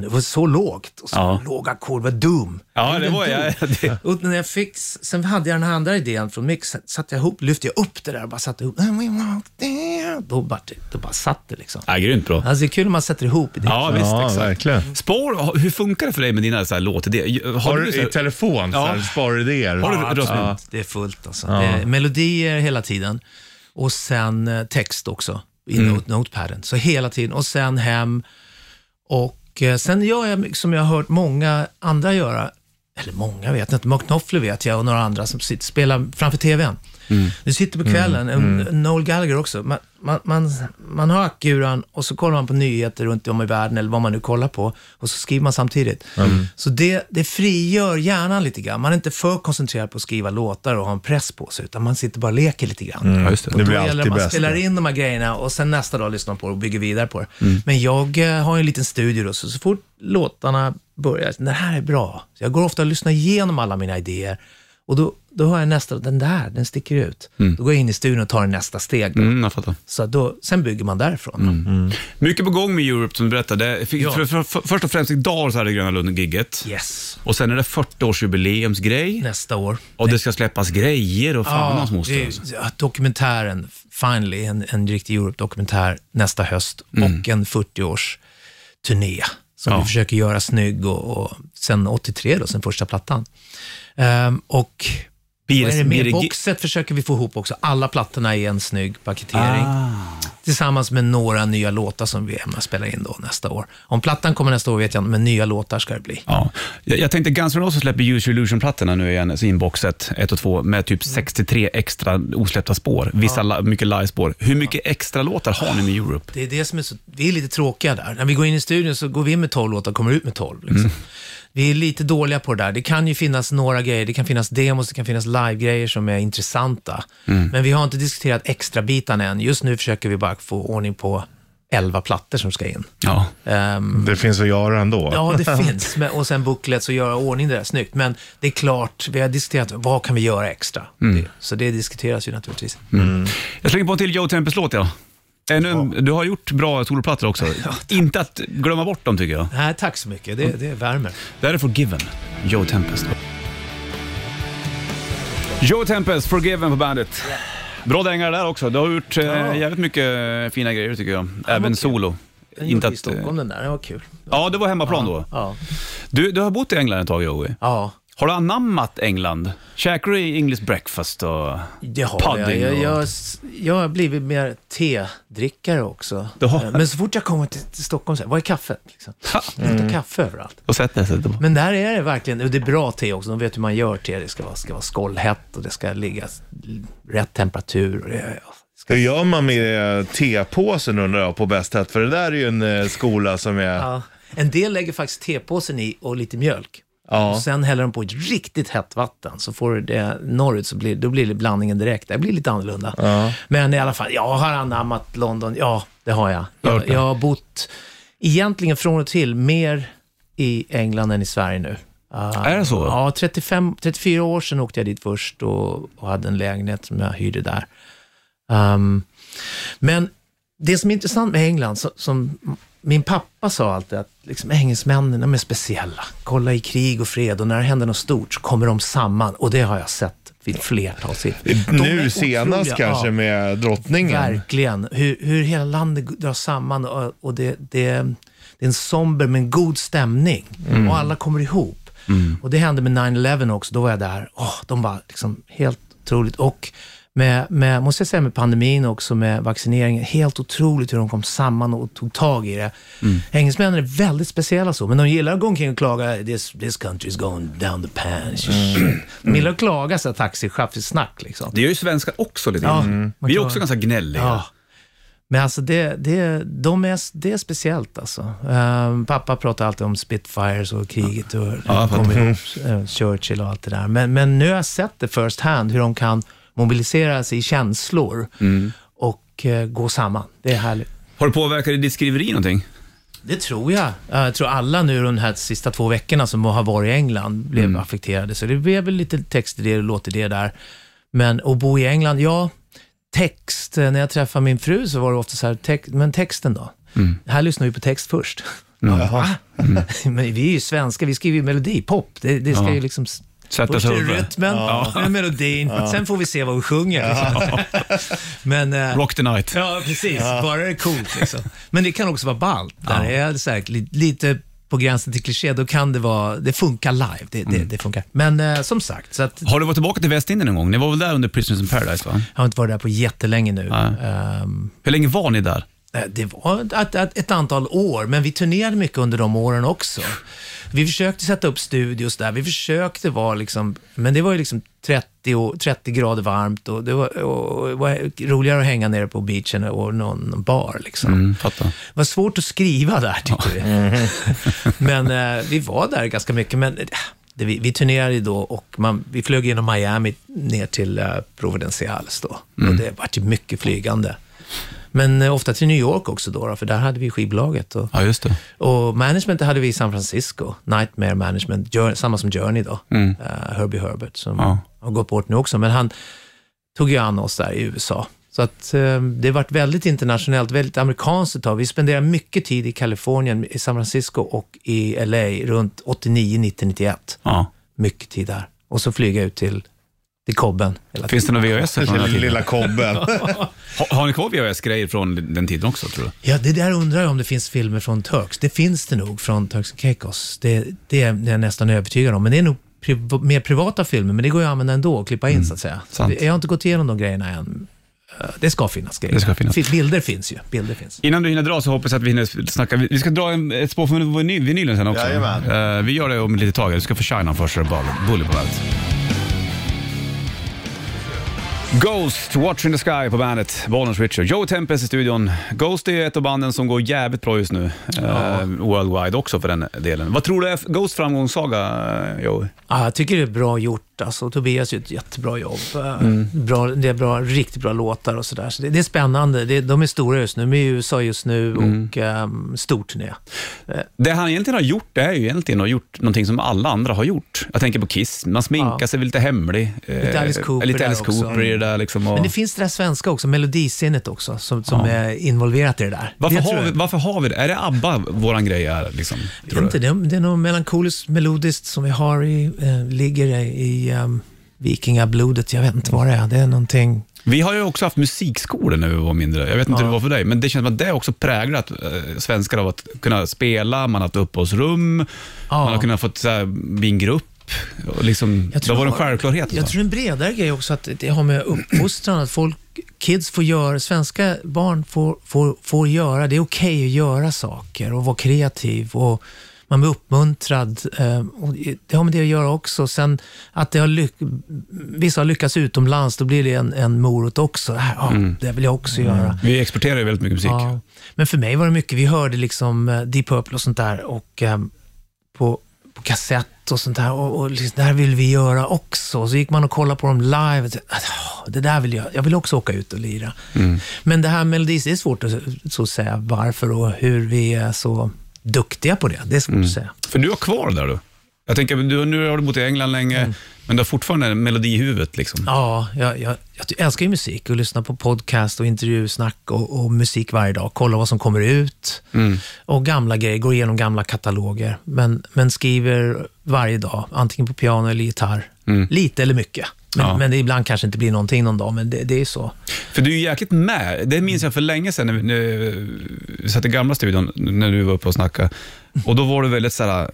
Det var så lågt och så Ja. låga ackord, var dum. Ja, det var jag. Det, Och när jag fick, sen hade jag den här andra idén från Mix, satte jag ihop, lyfte jag upp det där och bara satte ihop. We walk there. Då bara, då bara satt det liksom. ja, grymt bra. Alltså det är kul när man sätter ihop det. Ja, visst, ja exakt. verkligen. Spår, hur funkar det för dig med dina så här låtidéer? Har du så i här- telefon, så här, Ja. sparidéer? Har du- Ja, absolut. Det är fullt alltså. Det är melodier hela tiden och sen eh, text också i Mm. note, notepaden. Så hela tiden och sen hem och eh, sen gör jag som jag har hört många andra göra. Eller många vet inte, Mark Knopfler vet jag och några andra som sitter, spelar framför TVn. Mm. Du sitter på kvällen, en- Noel Gallagher också. Man, man, man, man har akuran och så kollar man på nyheter runt om i världen eller vad man nu kollar på och så skriver man samtidigt. Så det, det frigör hjärnan lite grann. Man är inte för koncentrerad på att skriva låtar och ha en press på sig, utan man sitter bara och leker lite grann. Ja, just det. Det blir alltid man bäst. spelar in de här grejerna och sen nästa dag lyssnar på det och bygger vidare på det. Mm. Men jag eh, har en liten studio då, så, så fort låtarna börjar, det här är bra. Så jag går ofta och lyssnar igenom alla mina idéer och då, då har jag nästa, den där, den sticker ut. Då går jag in i studion och tar nästa steg. Då. Mm, jag fattar. Så då, sen bygger man därifrån. Mycket på gång med Europe som du berättade. För, Ja. för, för, för, först och främst idag så är det Gröna Lund-gigget. Yes, Och sen är det 40-årsjubileumsgrej. nästa år. Och det ska släppas grejer och fan det moster. alltså. ja, dokumentären, finally, en, en riktig Europe-dokumentär nästa höst och en 40-års-turné som Ja. vi försöker göra snygg och, och sen 83 då, sen första plattan. Ehm, och vad är det mer? Boxet försöker vi få ihop också. Alla plattorna i en snygg paketering. Ah. Tillsammans med några nya låtar som vi ämnar spela in då nästa år. Om plattan kommer nästa år vet jag inte, men nya låtar ska det bli. Ja. Jag, jag tänkte Guns N' Roses släpper Use Your Illusion-plattorna nu igen, sin boxet 1 och 2, med typ 63 extra osläppta spår. Vissa li- mycket live-spår. Hur mycket extra låtar har ni med Europe? Det är det som är så, vi är lite tråkiga där. När vi går in i studion så går vi in med 12 låtar och kommer ut med 12. Liksom. Mm. Vi är lite dåliga på det där. Det kan ju finnas några grejer, det kan finnas demos, det kan finnas live-grejer som är intressanta. Mm. Men vi har inte diskuterat extra bitarna än. Just nu försöker vi bara få ordning på 11 plattor som ska in. Ja. Ehm, Det finns att göra ändå. Ja, det finns. Men, och sen booklets och göra ordning det där snyggt. Men det är klart, vi har diskuterat vad kan vi göra extra. Mm. Det, så det diskuteras ju naturligtvis. Jag slänger på en till Joe Tempest-låt, ja. Ännu, en- Du har gjort bra soloplattor också. Inte att glömma bort dem, tycker jag. Nej, tack så mycket. Det, det värmer. Det här är Forgiven, Joe Tempest. Joe Tempest, Forgiven på bandet. Bra dängare där också. Du har gjort eh, jävligt mycket fina grejer tycker jag. Även solo. Den Inte gjorde vi i att, Stockholm den där, det var kul. ja, det var hemmaplan då. Ja. Du, du har bott i England ett tag Joey. Ja, Har du anammat England? Käkar du English breakfast och det har jag. pudding? Jag, och... jag. jag har blivit mer tedrickare också. Har- Men så fort jag kommer till, till Stockholm, så här, vad är kaffet? Liksom. Ha! Det luktar kaffe överallt. Och sätter sig på. Men där är det verkligen, och det är bra te också, de vet hur man gör te. Det ska vara, ska vara skållhett och det ska ligga rätt temperatur. Och det, Hur gör man med tepåsen undrar jag på Best Hat? För det där är ju en eh, skola som är... ja. En del lägger faktiskt tepåsen i och lite mjölk. Ja. Och sen häller de på ett riktigt hett vatten. Så får du det norrut, så blir, då blir det blandningen direkt. Det blir lite annorlunda. Men i alla fall, jag har anammat London. Ja, det har jag. Jag, jag har bott, egentligen från och till, mer i England än i Sverige nu. Uh, Är det så? Ja, 35, 34 år sedan åkte jag dit först och, och hade en lägenhet som jag hyrde där. Um, men det som är intressant med England, så, som min pappa sa alltid att liksom, engelsmännen de är speciella. Kolla i krig och fred och när det händer något stort så kommer de samman och det har jag sett vid flertals tillfällen. Nu senast otroliga, kanske ja. med drottningen. Verkligen. Hur, hur hela landet dras samman och, och det, det, det är en somber men god stämning. Och alla kommer ihop. Och det hände med 9-11 också. Då var jag där. Åh, de var liksom helt otroligt. Och med, med, måste jag säga, med pandemin också, med vaccineringen, helt otroligt hur de kom samman och tog tag i det. Engelsmännen är väldigt speciella så, men de gillar att gå omkring och klaga, this, this country is going down the pan. De gillar att klaga så här taxichaffisnack liksom. Det gör ju svenskar också lite Ja, man Vi är också ganska gnälliga. Ja. Men alltså det, det, de är, det är speciellt alltså. Ehm, pappa pratar alltid om Spitfires och kriget och Ja, kommer ihop eh, Churchill och allt det där. Men, men nu har jag sett det first hand, hur de kan mobilisera sig i känslor och eh, gå samman. Det är härligt. Har det påverkat ditt skriveri någonting? Det tror jag. Jag tror alla nu de här sista två veckorna som har varit i England blev affekterade. Så det blev väl lite text i det och låt i det där. Men att bo i England, ja, text. När jag träffade min fru så var det ofta så här, text, men texten då? Här lyssnar vi på text först. Va? men vi är ju svenska, vi skriver ju melodi, pop. Det, det ska ju liksom... Sätta Först är sig det rytmen, ja. melodin, sen får vi se vad vi sjunger. Liksom. men, eh, Rock the night. Ja, precis. Bara det är coolt. Liksom. Men det kan också vara ballt. Där det är så här, li- lite på gränsen till kliché, då kan det vara, det funkar live. Det, det, det funkar. Men eh, som sagt, så att, Har du varit tillbaka till Västindien någon gång? Ni var väl där under Prisoners in Paradise? va? jag har inte varit där på jättelänge nu. Ehm, Hur länge var ni där? Eh, Det var ett, ett, ett antal år, men vi turnerade mycket under de åren också. Vi försökte sätta upp studios där, vi försökte vara liksom, men det var ju liksom 30, och, 30 grader varmt och det var, och det var roligare att hänga nere på beachen och någon bar liksom. Mm, fattar. Det var svårt att skriva där tyckte vi. men eh, vi var där ganska mycket, men eh, det, vi, vi turnerade ju då och man, vi flög genom Miami ner till eh, Providenciales då. Och det var ju mycket flygande. Men eh, ofta till New York också då, för där hade vi skivbolaget. Och, Ja, just det. och management hade vi i San Francisco, Nightmare Management, Jour- samma som Journey då, Mm. Eh, Herbie Herbert, som Ja. har gått bort nu också, men han tog ju an oss där i USA. Så att eh, det har varit väldigt internationellt, väldigt amerikanskt ett tag. Vi spenderar mycket tid i Kalifornien, i San Francisco och i LA runt 89, 90, 91. Ja. Mycket tid där. Och så flyga ut till, till Kobben. Hela Finns det några VHS från den här Lilla, tiden? lilla kobben. Har, har ni kvar VHS-grejer från den tiden också, tror du? Ja, det där undrar jag om det finns filmer från Turks. Det finns det nog från Turks and Caicos. Det, det är jag nästan övertygad om. Men det är nog pri- mer privata filmer, men det går ju att använda ändå och klippa in så att säga. Så sant. det, jag har inte gått igenom de grejerna än. Eh, Det ska finnas grejer. Det ska finnas. Fi- Bilder finns ju. Bilder finns. Innan du hinner dra så hoppas jag att vi hinner snacka. Vi vi ska dra en, ett spår från vinyl- vinylen sen också. Jajamän. Eh, vi gör det om ett litet tag. Du ska få Shine On först, Bully på bandet. Ghost, Watch in the Sky på bandet, Bollnäs Richard. Joe Tempest i studion. Ghost är ett av banden som går jävligt bra just nu. Eh, worldwide också för den delen. Vad tror du är Ghost framgångssaga, eh, Joe? Ja, jag tycker det är bra gjort. Alltså, Tobias gör ett jättebra jobb. Eh, Mm. Bra, det är bra, riktigt bra låtar och sådär. Så det, det är spännande. Det, de är stora just nu. De är i USA just nu Mm. och um, stor turné. Det han egentligen har gjort, det är ju egentligen att ha gjort någonting som alla andra har gjort. Jag tänker på Kiss, man sminkar Ja. sig lite hemlig. Eh, Lite Alice Cooper Lite Alice. Cooper i det där liksom. Och... Men det finns det där svenska också, melodisinnet också, som, som är involverat i det där. varför, det har vi, varför har vi det? Är det ABBA våran grej är? Liksom, Jag vet inte, det, är, det är nog melankoliskt, melodiskt som vi har i, eh, ligger i, i um, vikingablodet. Jag vet inte vad det är. Det är någonting... Vi har ju också haft musikskolor när vi var mindre. Jag vet inte hur Ja. det var för dig, men det känns som att det är också präglat eh, svenskar av att kunna spela, man har haft uppehållsrum, Ja. man har kunnat få så bli en grupp. Liksom, Jag det var en tror- självklarhet. Jag alltså. tror en bredare grej också att det har med uppfostran, att folk, kids får göra, svenska barn får, får, får göra, det är okej att göra saker och vara kreativ och man blir uppmuntrad. eh, Och det har med det att göra också. Sen att det har lyck- vissa har lyckats utomlands, då blir det en, en morot också. Ja, det vill jag också göra. Vi exporterar ju väldigt mycket musik. Ja. Men för mig var det mycket, vi hörde liksom eh, Deep Purple och sånt där och eh, på, på kassett och sånt där. Och, och liksom, det här vill vi göra också. Och så gick man och kollade på dem live. Och tänkte, "Ah, det där vill jag. Jag vill också åka ut och lira. Men det här melodis, det är svårt att så säga varför och hur vi är så duktiga på det. Det är svårt att säga. För du har kvar där du. Jag tänker, du, nu har du bott i England länge, men du har fortfarande en melodi i huvudet. Liksom. Ja, jag, jag, jag älskar ju musik och lyssnar på podcast och intervjusnack och, och musik varje dag. Kolla vad som kommer ut och gamla grejer, går igenom gamla kataloger. Men, men skriver varje dag, antingen på piano eller gitarr. Lite eller mycket. Men, Ja. men det ibland kanske inte blir någonting någon dag, men det, det är så. För du är jäkligt med. Det minns jag för länge sedan när vi, när vi satt i gamla studion, när du var uppe och snackade. Och då var du väldigt såhär,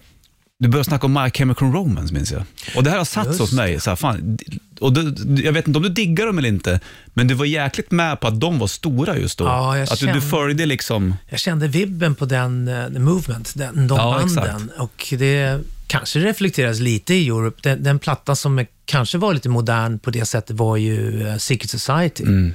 du började snacka om My Chemical Romance minns jag. Och det här har satt sig hos mig. Så här, fan, och du, jag vet inte om du diggar dem eller inte, men du var jäkligt med på att de var stora just då. Ja, jag att du, du kände- följde liksom... Jag kände vibben på den uh, the movement, den, de Ja, banden. Och det kanske reflekteras lite i Europe. Den, den plattan som är, kanske var lite modern på det sättet var ju uh, Secret Society. Mm.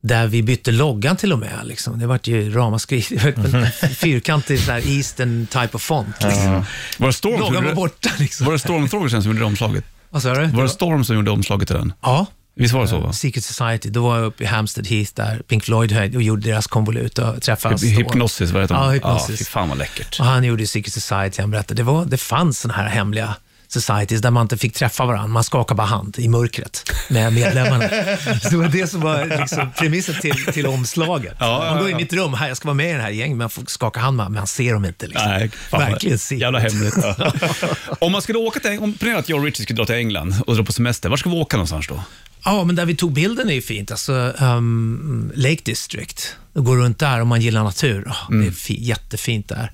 Där vi bytte loggan till och med. Liksom. Det vart ju ramaskri. Fyrkantig sån här eastern type of font. Liksom. Var det Loggan var det? borta. Liksom. Var det Stormthrowers som gjorde omslaget? Vad sa du? Var det Storm som gjorde omslaget till den? Ja. Visst var det så? Va? Secret Society, då var jag uppe i Hampstead Heath där Pink Floyd höll och gjorde deras konvolut och träffade Storm. Hypnosis, vad heter de? Ja, Hypnosis. fy fan vad läckert. Och han gjorde Secret Society, han berättade. Det, var, det fanns såna här hemliga societies där man inte fick träffa varandra. Man skakade bara hand i mörkret med medlemmarna. Så det var det som var liksom premissen till, till omslaget. Ja, man går ja. in i ett rum, här, jag ska vara med i det här gänget, men man får skaka hand med men man ser dem inte. Liksom. Nej, fan Verkligen secret. Jävla hemligt. om man skulle åka till, om att jag och Richie skulle dra till England och dra på semester, var ska vi åka någonstans då? Ja, men där vi tog bilden är ju fint. Alltså, um, Lake District. Gå runt där om man gillar natur. Oh, Det är fi- jättefint där.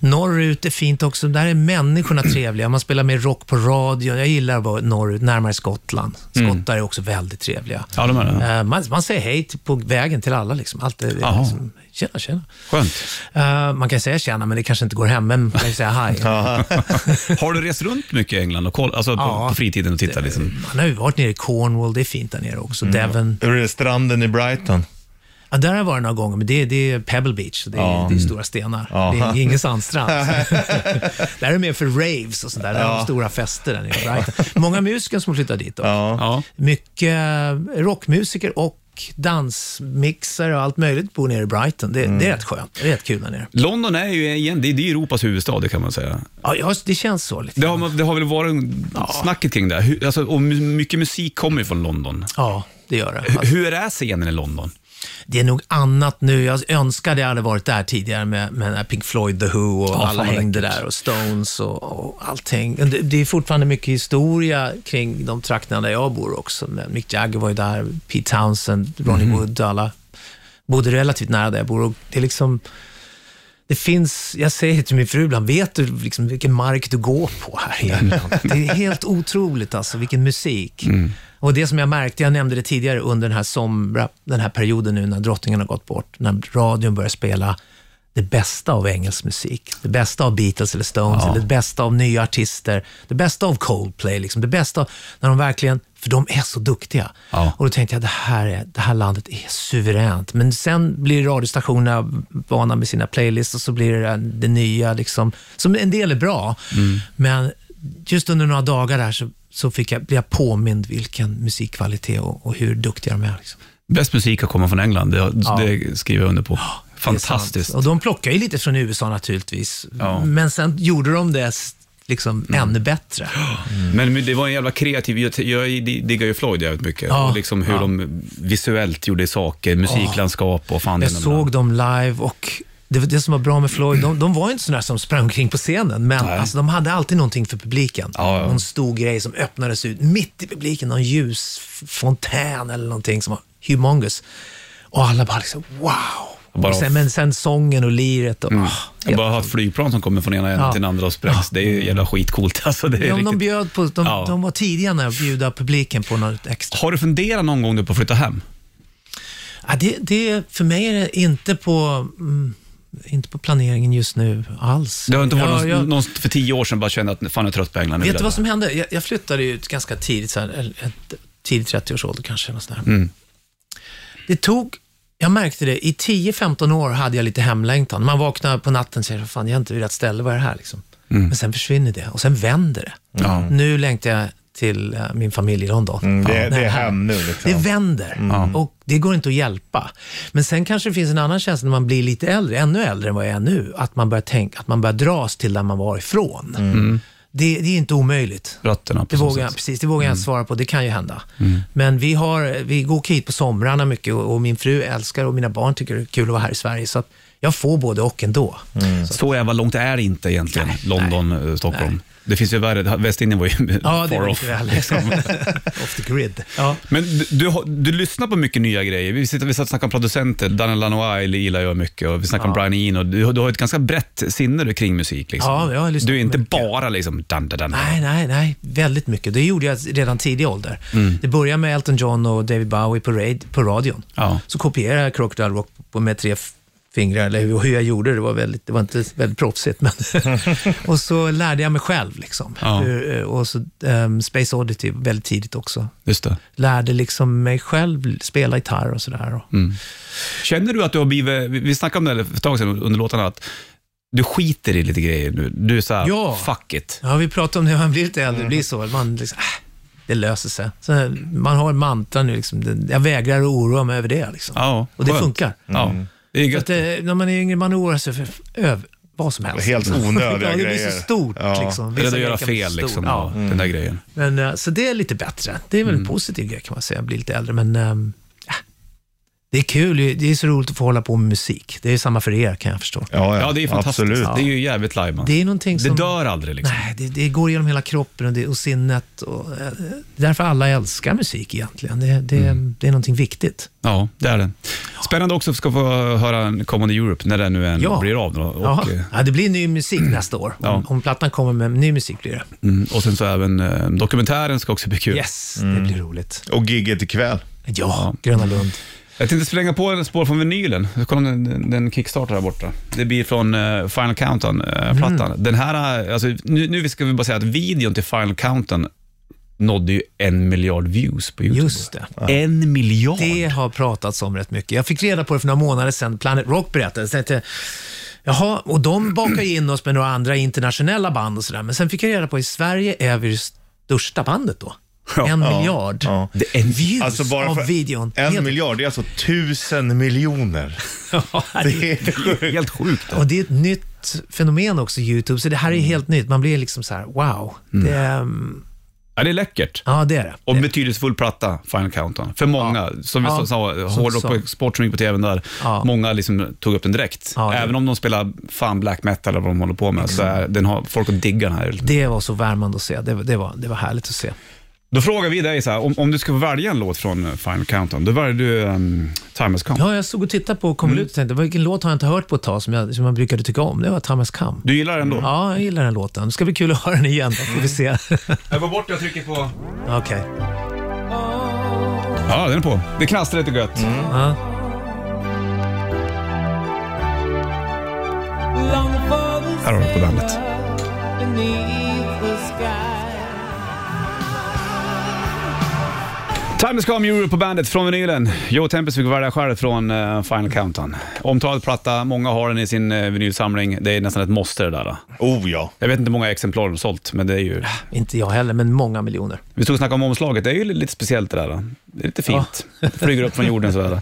Norrut är fint också. Där är människorna trevliga. Man spelar med rock på radio. Jag gillar att vara norrut, närmare Skottland. Skottar är också väldigt trevliga. Ja, de är det. Eh, man, man säger hej till, på vägen till alla. Liksom. Allt är, liksom, tjena, tjena. Skönt. Eh, man kan säga tjena, men det kanske inte går hem. Men man kan säga hej. Har du rest runt mycket i England och koll, alltså på, Ja. på fritiden och tittat? Liksom? Man har ju varit nere i Cornwall. Det är fint där nere också. Devon. Hur är det stranden i Brighton? Ja, där har jag varit några gånger, men det, det är Pebble Beach. så Det är, Ja. det är stora stenar. Ja. Det är ingen sandstrand. där är det mer för raves och sånt där. Där har de stora fester där nere i Brighton. Många musiker som flyttar dit också. Mycket rockmusiker och dansmixare och allt möjligt bor nere i Brighton. Det, det är rätt skönt. Det är rätt kul där nere. London är ju igen, det, det är Europas huvudstad, det kan man säga. Ja, ja, det känns så lite. Det har, det har väl varit en snacket kring det. Alltså, och my- mycket musik kommer ju från London. Ja, det gör det. Alltså, hur är scenen i London? Det är nog annat nu. Jag önskade jag hade varit där tidigare med, med Pink Floyd, The Who och Ja, alla hängde där och Stones och, och allting. Det, det är fortfarande mycket historia kring de trakterna där jag bor också. Mick Jagger var ju där, Pete Townsend, Ronnie Mhm. Wood, alla bodde relativt nära där jag bor. Och det är liksom, det finns, jag säger till min fru ibland, vet du liksom vilken mark du går på här i England? Det är helt otroligt alltså, vilken musik. Och det som jag märkte, jag nämnde det tidigare under den här somra, den här perioden nu när drottningen har gått bort, när radion börjar spela det bästa av engelsk musik. Det bästa av Beatles eller Stones, eller det bästa av nya artister, det bästa av Coldplay, liksom, det bästa av, när de verkligen, för de är så duktiga. Ja. Och då tänkte jag, det här, är, det här landet är suveränt. Men sen blir radiostationerna vana med sina playlists och så blir det det nya, liksom, som en del är bra. Men just under några dagar där så, så fick jag, blev jag påmind vilken musikkvalitet och, och hur duktiga de är. Liksom. Bäst musik har kommit från England, det, Ja. det skriver jag under på. Fantastiskt. Och de plockar ju lite från USA naturligtvis. Ja. Men sen gjorde de det liksom ännu bättre. Men det var en jävla kreativ, jag, jag diggar ju Floyd jävligt mycket. Ja. Och liksom hur Ja. de visuellt gjorde saker, musiklandskap och fan Jag såg dem live och det, var det som var bra med Floyd, de, de var ju inte sådana som sprang omkring på scenen, men Nej. alltså, de hade alltid någonting för publiken. Ja, ja. Någon stor grej som öppnades ut mitt i publiken, någon ljusfontän eller någonting som var humongous. Och alla bara liksom, wow! Bara- sen, men sen sången och liret och... ah, Jag har bara haft flygplan som kommer från ena änden Ja. till den andra och sprängs. Det är ju jävla skitcoolt. Alltså, det är Ja, de, bjöd på, de, Ja. de var tidiga när att bjuda publiken på något extra. Har du funderat någon gång på att flytta hem? Ja, det, det, för mig är det inte på, mm, inte på planeringen just nu alls. Det har inte varit Ja, någon, jag- någon för tio år sedan bara kände att fan jag är trött på England. Vet du jag vad som hände? Jag, jag flyttade ut ganska tidigt, så här, tidigt 30-årsålder kanske. Något sånt. Mm. Det tog, jag märkte det, i 10-15 år hade jag lite hemlängtan. Man vaknar på natten och säger, fan jag har inte vid rätt ställe, vad är det här liksom? Men sen försvinner det och sen vänder det. Nu längtar jag till eh, min familj i London. Mm, det, Ja, det är här. hem nu liksom. Det vänder och det går inte att hjälpa. Men sen kanske det finns en annan känsla när man blir lite äldre, ännu äldre än vad jag är nu, att man börjar tänka, att man börjar dras till där man var ifrån. Det, det är inte omöjligt. Rötterna på Det så vågar, jag, precis, det vågar jag inte svara på, det kan ju hända. Men vi, har, vi går hit på somrarna mycket och, och min fru älskar och mina barn tycker det är kul att vara här i Sverige. Så jag får både och ändå. Så jävla långt är det inte egentligen, London, eh, Stockholm. Det finns ju värre, Västindien var ju Ja, det far off. väl liksom, off the grid. Ja. Men du, du, lyssnar på mycket nya grejer. Vi sitter vi satt och snackade om producenter, Daniel Lanois gillar jag mycket och vi snackade om Brian Eno. Du, du har ett ganska brett sinne du kring musik. Liksom. Ja, jag har lyssnat du är inte mycket. bara liksom... Dan, dan, dan. Nej, nej, nej. Väldigt mycket. Det gjorde jag redan tidig ålder. Mm. Det började med Elton John och David Bowie på, raid, på radion. Ja. Så kopierade jag Crocodile Rock med tre fingrar, eller hur, hur jag gjorde det, var, väldigt, det var inte väldigt proffsigt. Men och så lärde jag mig själv. Liksom. Ja. Hur, och så um, Space Oddity väldigt tidigt också. Just det. Lärde liksom mig själv spela gitarr och sådär. Mm. Känner du att du har blivit, vi- snackade om det för ett tag sedan under låtarna, att du skiter i lite grejer nu. Du är såhär, Ja. fuck it. Ja, vi pratade om det när man blir lite äldre, det blir så. Man liksom, äh, det löser sig. Så man har en mantra nu, liksom, jag vägrar att oroa mig över det. Liksom. Ja, och det funkar. Ja. Det är gött. att det, när man är yngre, man oroar sig för öv, vad som helst. Helt onödiga ja, det blir så stort. Ja. Liksom. Vissa att göra fel så liksom, och den där grejen. Men, eh, så det är lite bättre. Det är väl Mm. en positiv grej kan man säga, bli lite äldre. Men ehm, ja, det är kul, det är så roligt att få hålla på med musik. Det är samma för er kan jag förstå. Ja, Ja, det är fantastiskt. Absolut. Det är ju jävligt live man. Det är någonting som... Det dör aldrig liksom. Nej, det, det går genom hela kroppen och, det, och sinnet. Och, eh, det är därför alla älskar musik egentligen. Det, det, Mm. det är någonting viktigt. Ja, det är det. Spännande också att ska få höra en kommande Europe när det nu än Ja. blir av. Och, Jaha. eh, Ja, det blir ny musik nästa år. Ja. Om, om plattan kommer med ny musik blir det. mm, och sen så även eh, dokumentären ska också bli kul. Yes, det blir roligt. Och gigget ikväll. Ja, Gröna Lund. Jag tänkte slänga på en spår från vinylen. Kolla den, den kickstartar här borta. Det blir från eh, Final Countdown-plattan. Mm. Den här, eh, alltså, nu, nu ska vi bara säga att videon till Final Countdown nådde ju en miljard views på YouTube. Just det. En miljard? Det har pratats om rätt mycket. Jag fick reda på det för några månader sedan. Planet Rock berättade. Så jag tänkte, Jaha, och de bakar ju in oss med några andra internationella band och sådär. Men sen fick jag reda på att i Sverige är vi det största bandet då. En miljard Ja. Det är en views Alltså bara av videon. en Helt- miljard, det är alltså tusen miljoner. Ja, Det är sjukt. helt sjukt. Och det är ett nytt fenomen också, YouTube. Så det här är Mm. helt nytt. Man blir liksom så här, wow. Det, är, mm, Ja, det är läckert. ja, det är det. Och det. betydelsefull platta, Final Countdown. För många, som vi Ja. sa, hårdrock som gick på tvn där, Ja. många liksom tog upp den direkt. Ja, det- Även om de spelar fan black metal eller vad de håller på med, så är, den har folk att digga den här. Det var så värmande att se. Det, det, var, det var härligt att se. Då frågar vi dig så här, om, om du ska välja en låt från eh, Final Countdown, då väljer du um, Time Has Come. Ja, jag såg och tittade på kom Mm. ut och tänkte, vilken låt har jag inte hört på ett tag som jag, som jag brukade tycka om? Det var Thomas Come. Du gillar den då? Ja, jag gillar den låten. Det ska bli kul att höra den igen, då får vi se. Jag går bort och trycker på... Okej. Ja, den är på. Det knastrar lite gött. Ja. Här har du på bandet. Time Has Come Euro på bandet från vinylen. Joe Tempest fick välja själv från eh, Final Countdown. Omtalad platta, många har den i sin uh, vinylsamling. Det är nästan ett måste det där. Oh ja. Jag vet inte hur många exemplar de sålt, men det är ju... Inte jag heller, men många miljoner. Vi stod och snackade om omslaget, det är ju lite speciellt det där. Det är lite fint. Flyger upp från jorden sådär.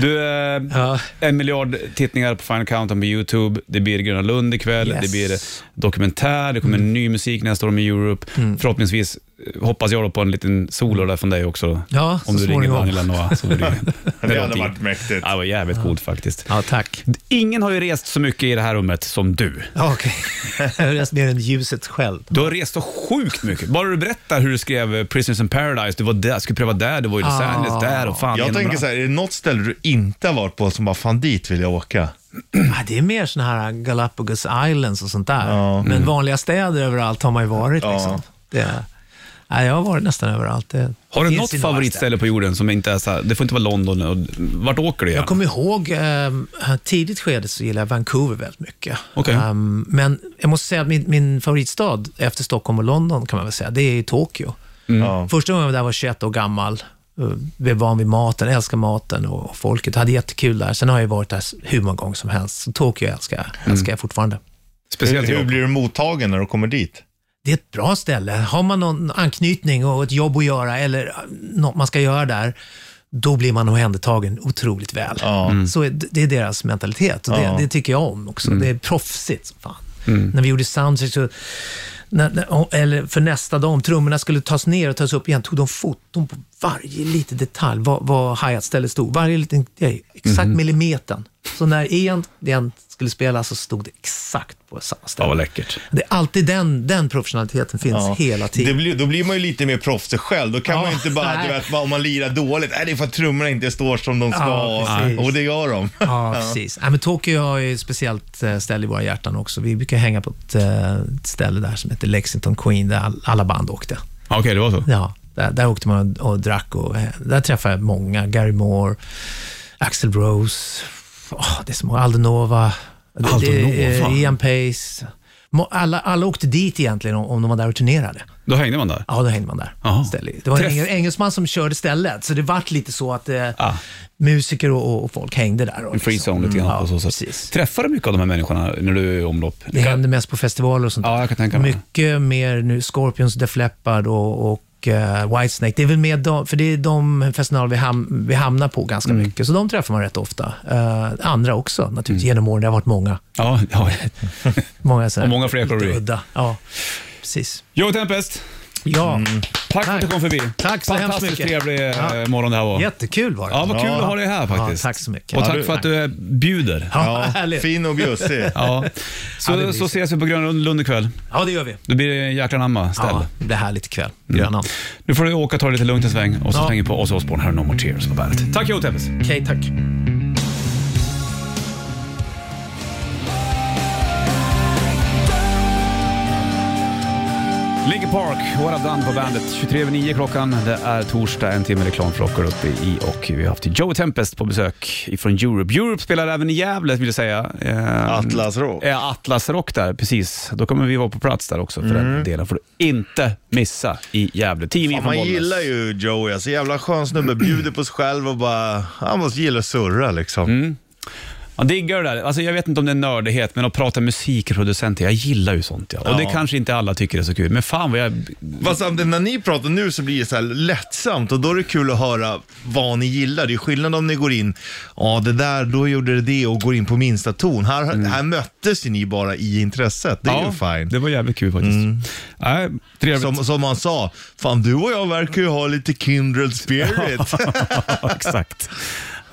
Du, eh, Ja. en miljard tittningar på Final Countdown på YouTube. Det blir Gröna Lund ikväll. Yes. Det blir dokumentär. Det kommer ny musik nästa år med Europe. Förhoppningsvis eh, hoppas jag då på en liten solo där från dig också. Ja, Om så du ringer. Daniel Lanois. Så det, Det hade varit mäktigt. Ja, det var jävligt coolt faktiskt. Ja, tack. Ingen har ju rest så mycket i det här rummet som du. Ja, Okej. jag har rest mer än ljuset själv. Du har rest så sjukt mycket. Bara du berättar hur du skrev eh, Prisoners in Paradise. Du var där, skulle pröva där, du var i Los Ah. Angeles där och fan Jag tänker bra. så här, är det något ställe du inte har varit på som bara, fan dit vill jag åka? Ja, det är mer såna här Galapagos Islands och sånt där. Ja. Men vanliga städer överallt har man ju varit. Ja. Liksom. Det, nej, jag har varit nästan överallt. Det Har du finns något favoritställe på jorden som inte är så här, det får inte vara London, och, vart åker du Jag gärna? kommer ihåg, eh, tidigt skede så gillade jag Vancouver väldigt mycket. Okej. Ehm, men jag måste säga att min, min favoritstad efter Stockholm och London kan man väl säga, det är Tokyo. Ja. Första gången jag var där var 21 år gammal. Uh, Blev van vid maten, älskar maten och folket. Hade jättekul där. Sen har jag varit där hur många gånger som helst. Så Tokyo älskar jag, älskar jag fortfarande. Speciellt hur, hur blir du mottagen när du kommer dit? Det är ett bra ställe. Har man någon anknytning och ett jobb att göra eller något man ska göra där, då blir man omhändertagen otroligt väl. Så är- det är deras mentalitet och det, Ja. det tycker jag om också. Det är proffsigt som fan. När vi gjorde soundcheck så när, när, eller för nästa dag, om trummorna skulle tas ner och tas upp igen, tog de foton på varje liten detalj, var, var hi-hat-stället stod. Varje liten grej, exakt millimetern. Så när den skulle spelas så stod det exakt på samma Ja, ställe. vad läckert. Det är alltid den, den professionaliteten finns Ja. hela tiden. Det blir, då blir man ju lite mer proffsig själv. Då kan Ja, man ju inte bara, du vet, om man lirar dåligt, nej det är för att trummorna inte står som de ska. Ja, och det gör de. Ja, precis. Ja, men Tokyo har ju ett speciellt eh, ställe i våra hjärtan också. Vi brukar hänga på ett, eh, ett ställe där som heter Lexington Queen, där all, alla band åkte. Ja, Okej, det var så. Ja, där, där åkte man och, och drack och eh, där träffade jag många. Gary Moore, Axel Rose, åh, det är så många, Aldo Nova, det- Aldo det- Nova? eh, Ian Pace. Alla, alla åkte dit egentligen om, de var där och turnerade. Då hängde man där. Ja, då hängde man där. Det var en engelsman som körde stället, så det vart lite så att eh, Ah. musiker och, och, folk hängde där. En free zone lite grann Ja, på så sätt. precis. Träffar du mycket av de här människorna när du är i omlopp? Det händer mest på festivaler och sånt Ja, jag kan tänka mig. Mycket mer nu, Scorpions, Def Leppard och, och eh, Whitesnake. Det är väl med de, för det är de festivaler vi, ham, vi hamnar på ganska Mm. mycket, så de träffar man rätt ofta. Eh, andra också naturligtvis, genom åren. Det har varit många. Ja, ja. Många, sådär, Och många fler kommer. Ja, precis. Joe Tempest, Ja, tack, för att du kom förbi. Tack så hemskt Fantastiskt mycket. trevlig Ja. eh, morgon det här var. jättekul var det. Ja, vad kul att ha dig här faktiskt. Ja, tack så mycket. Och Ja, tack du- för att du eh, bjuder. Ja, härligt. fin och bjussig. Ja. Ja, Så, det blir så så. ses vi på Gröna Lund ikväll. Ja, det gör vi. Då blir det en jäkla namma ställ. Ja, det blir härligt ikväll. Grönan. Nu får du åka och ta det lite lugnt en sväng och så Ja. slänger vi på Ozzy Osbourne här och No More Tears på bandet. Tack Joe Tempest. Okej, tack. Linkin Park, What I've Done på bandet. 23 över 9 klockan. Det är torsdag, en timme reklamflockar uppe i och vi har haft Joe Tempest på besök ifrån Europe. Europe spelar även i Gävle vill jag säga. Eh, Atlas Rock. Ja, Atlas Rock där, precis. Då kommer vi vara på plats där också för den delen. får du inte missa i Gävle. 10 mil Ja, från man gillar ju Joey, alltså jävla skön snubbe, bjuder på sig själv och bara, han måste gilla att surra liksom. Man diggar det där. Alltså, jag vet inte om det är nördighet, men att prata musik och producenter, jag gillar ju sånt. Ja. Och det Ja. kanske inte alla tycker är så kul, men fan vad jag... Fast när ni pratar nu så blir det så här lättsamt och då är det kul att höra vad ni gillar. Det är skillnad om ni går in, ja det där, då gjorde det det och går in på minsta ton. Här, här möttes ju ni bara i intresset, det är ja, ju fine. det var jävligt kul faktiskt. Nej, trevligt. Som, som man sa, fan du och jag verkar ju ha lite kindred spirit. Exakt.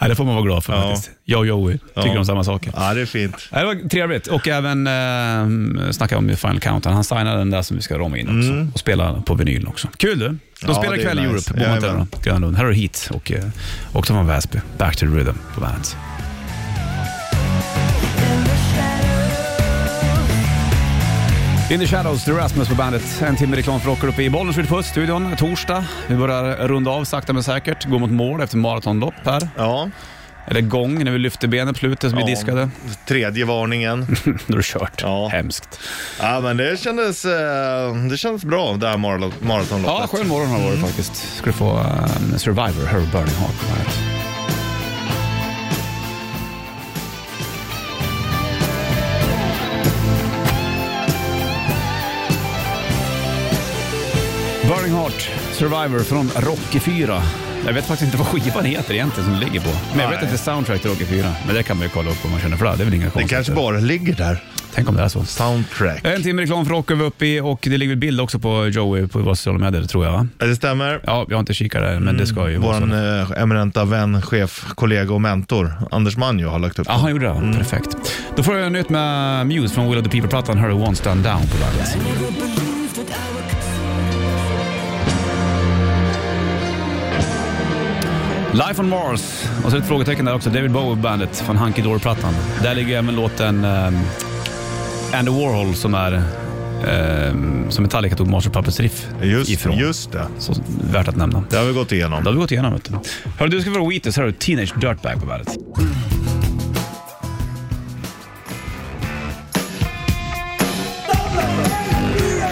Nej, det får man vara glad för Ja. faktiskt. Jag och Joey tycker Ja. om samma saker. ja, det är fint. Det var trevligt och även eh, snacka om Final Countdown. Han signade den där som vi ska rama in också och spela på vinyl också. Kul du. De Ja, spelar ikväll i nice. Europe på Jajamän. Montana, Gröna Lund. Här har du Heat och eh, också från Väsby. Back to the Rhythm på bandet. In the Shadows, The Rasmus på bandet. En timme reklamflockar uppe i Bollnäs Puss, studion. Torsdag. Vi börjar runda av sakta men säkert. Gå mot mål efter maratonlopp här. Ja, Eller gång när vi lyfte benen på slutet som vi Ja. diskade. tredje varningen. Då är det kört. Ja. Hemskt. Ja, men det kändes, eh, det kändes bra det här maraton- maratonloppet. Ja, skön morgon har det varit faktiskt. Ska du få um, Survivor, Her Burning Heart på bandet. Survivor från Rocky 4. Jag vet faktiskt inte vad skivan heter egentligen som den ligger på. Men jag vet att det är soundtrack till Rocky 4. Men det kan man ju kolla upp om man känner för det. Det är väl inga Det konstigheter. kanske bara ligger där. Tänk om det är så. Soundtrack. En timme reklam för Rock är vi uppe i och det ligger bild också på Joey på våra sociala medier tror jag va? Ja, Det stämmer. Ja, jag har inte kikat där men det ska ju vara så. Vår eh, eminenta vän, chef, kollega och mentor, Anders Manjo har lagt upp Ja, han gjorde det. Perfekt. Då får jag nytt med Muse från Will of the People-plattan Her One Stand Down på bandet. Life on Mars. Och så ett frågetecken där också. David Bowie-bandet från Hunky Dory-plattan. Där ligger även låten um, Andy Warhol som är um, som Metallica tog Master Puppets riff Just, ifrån. just det. Så värt att nämna. Det har vi gått igenom. Det har vi gått igenom. Vet du. Hörru, du ska få Wheatus. Här har du Teenage Dirtbag på bandet.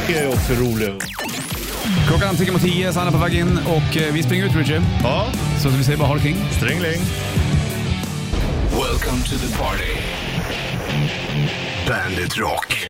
Det är också roligt. Klockan tickar mot tio, Sanna på väg in och eh, vi springer ut Richie. Ja, Så vi säger bara ha det king. strängling. Welcome to the party. Bandit Rock.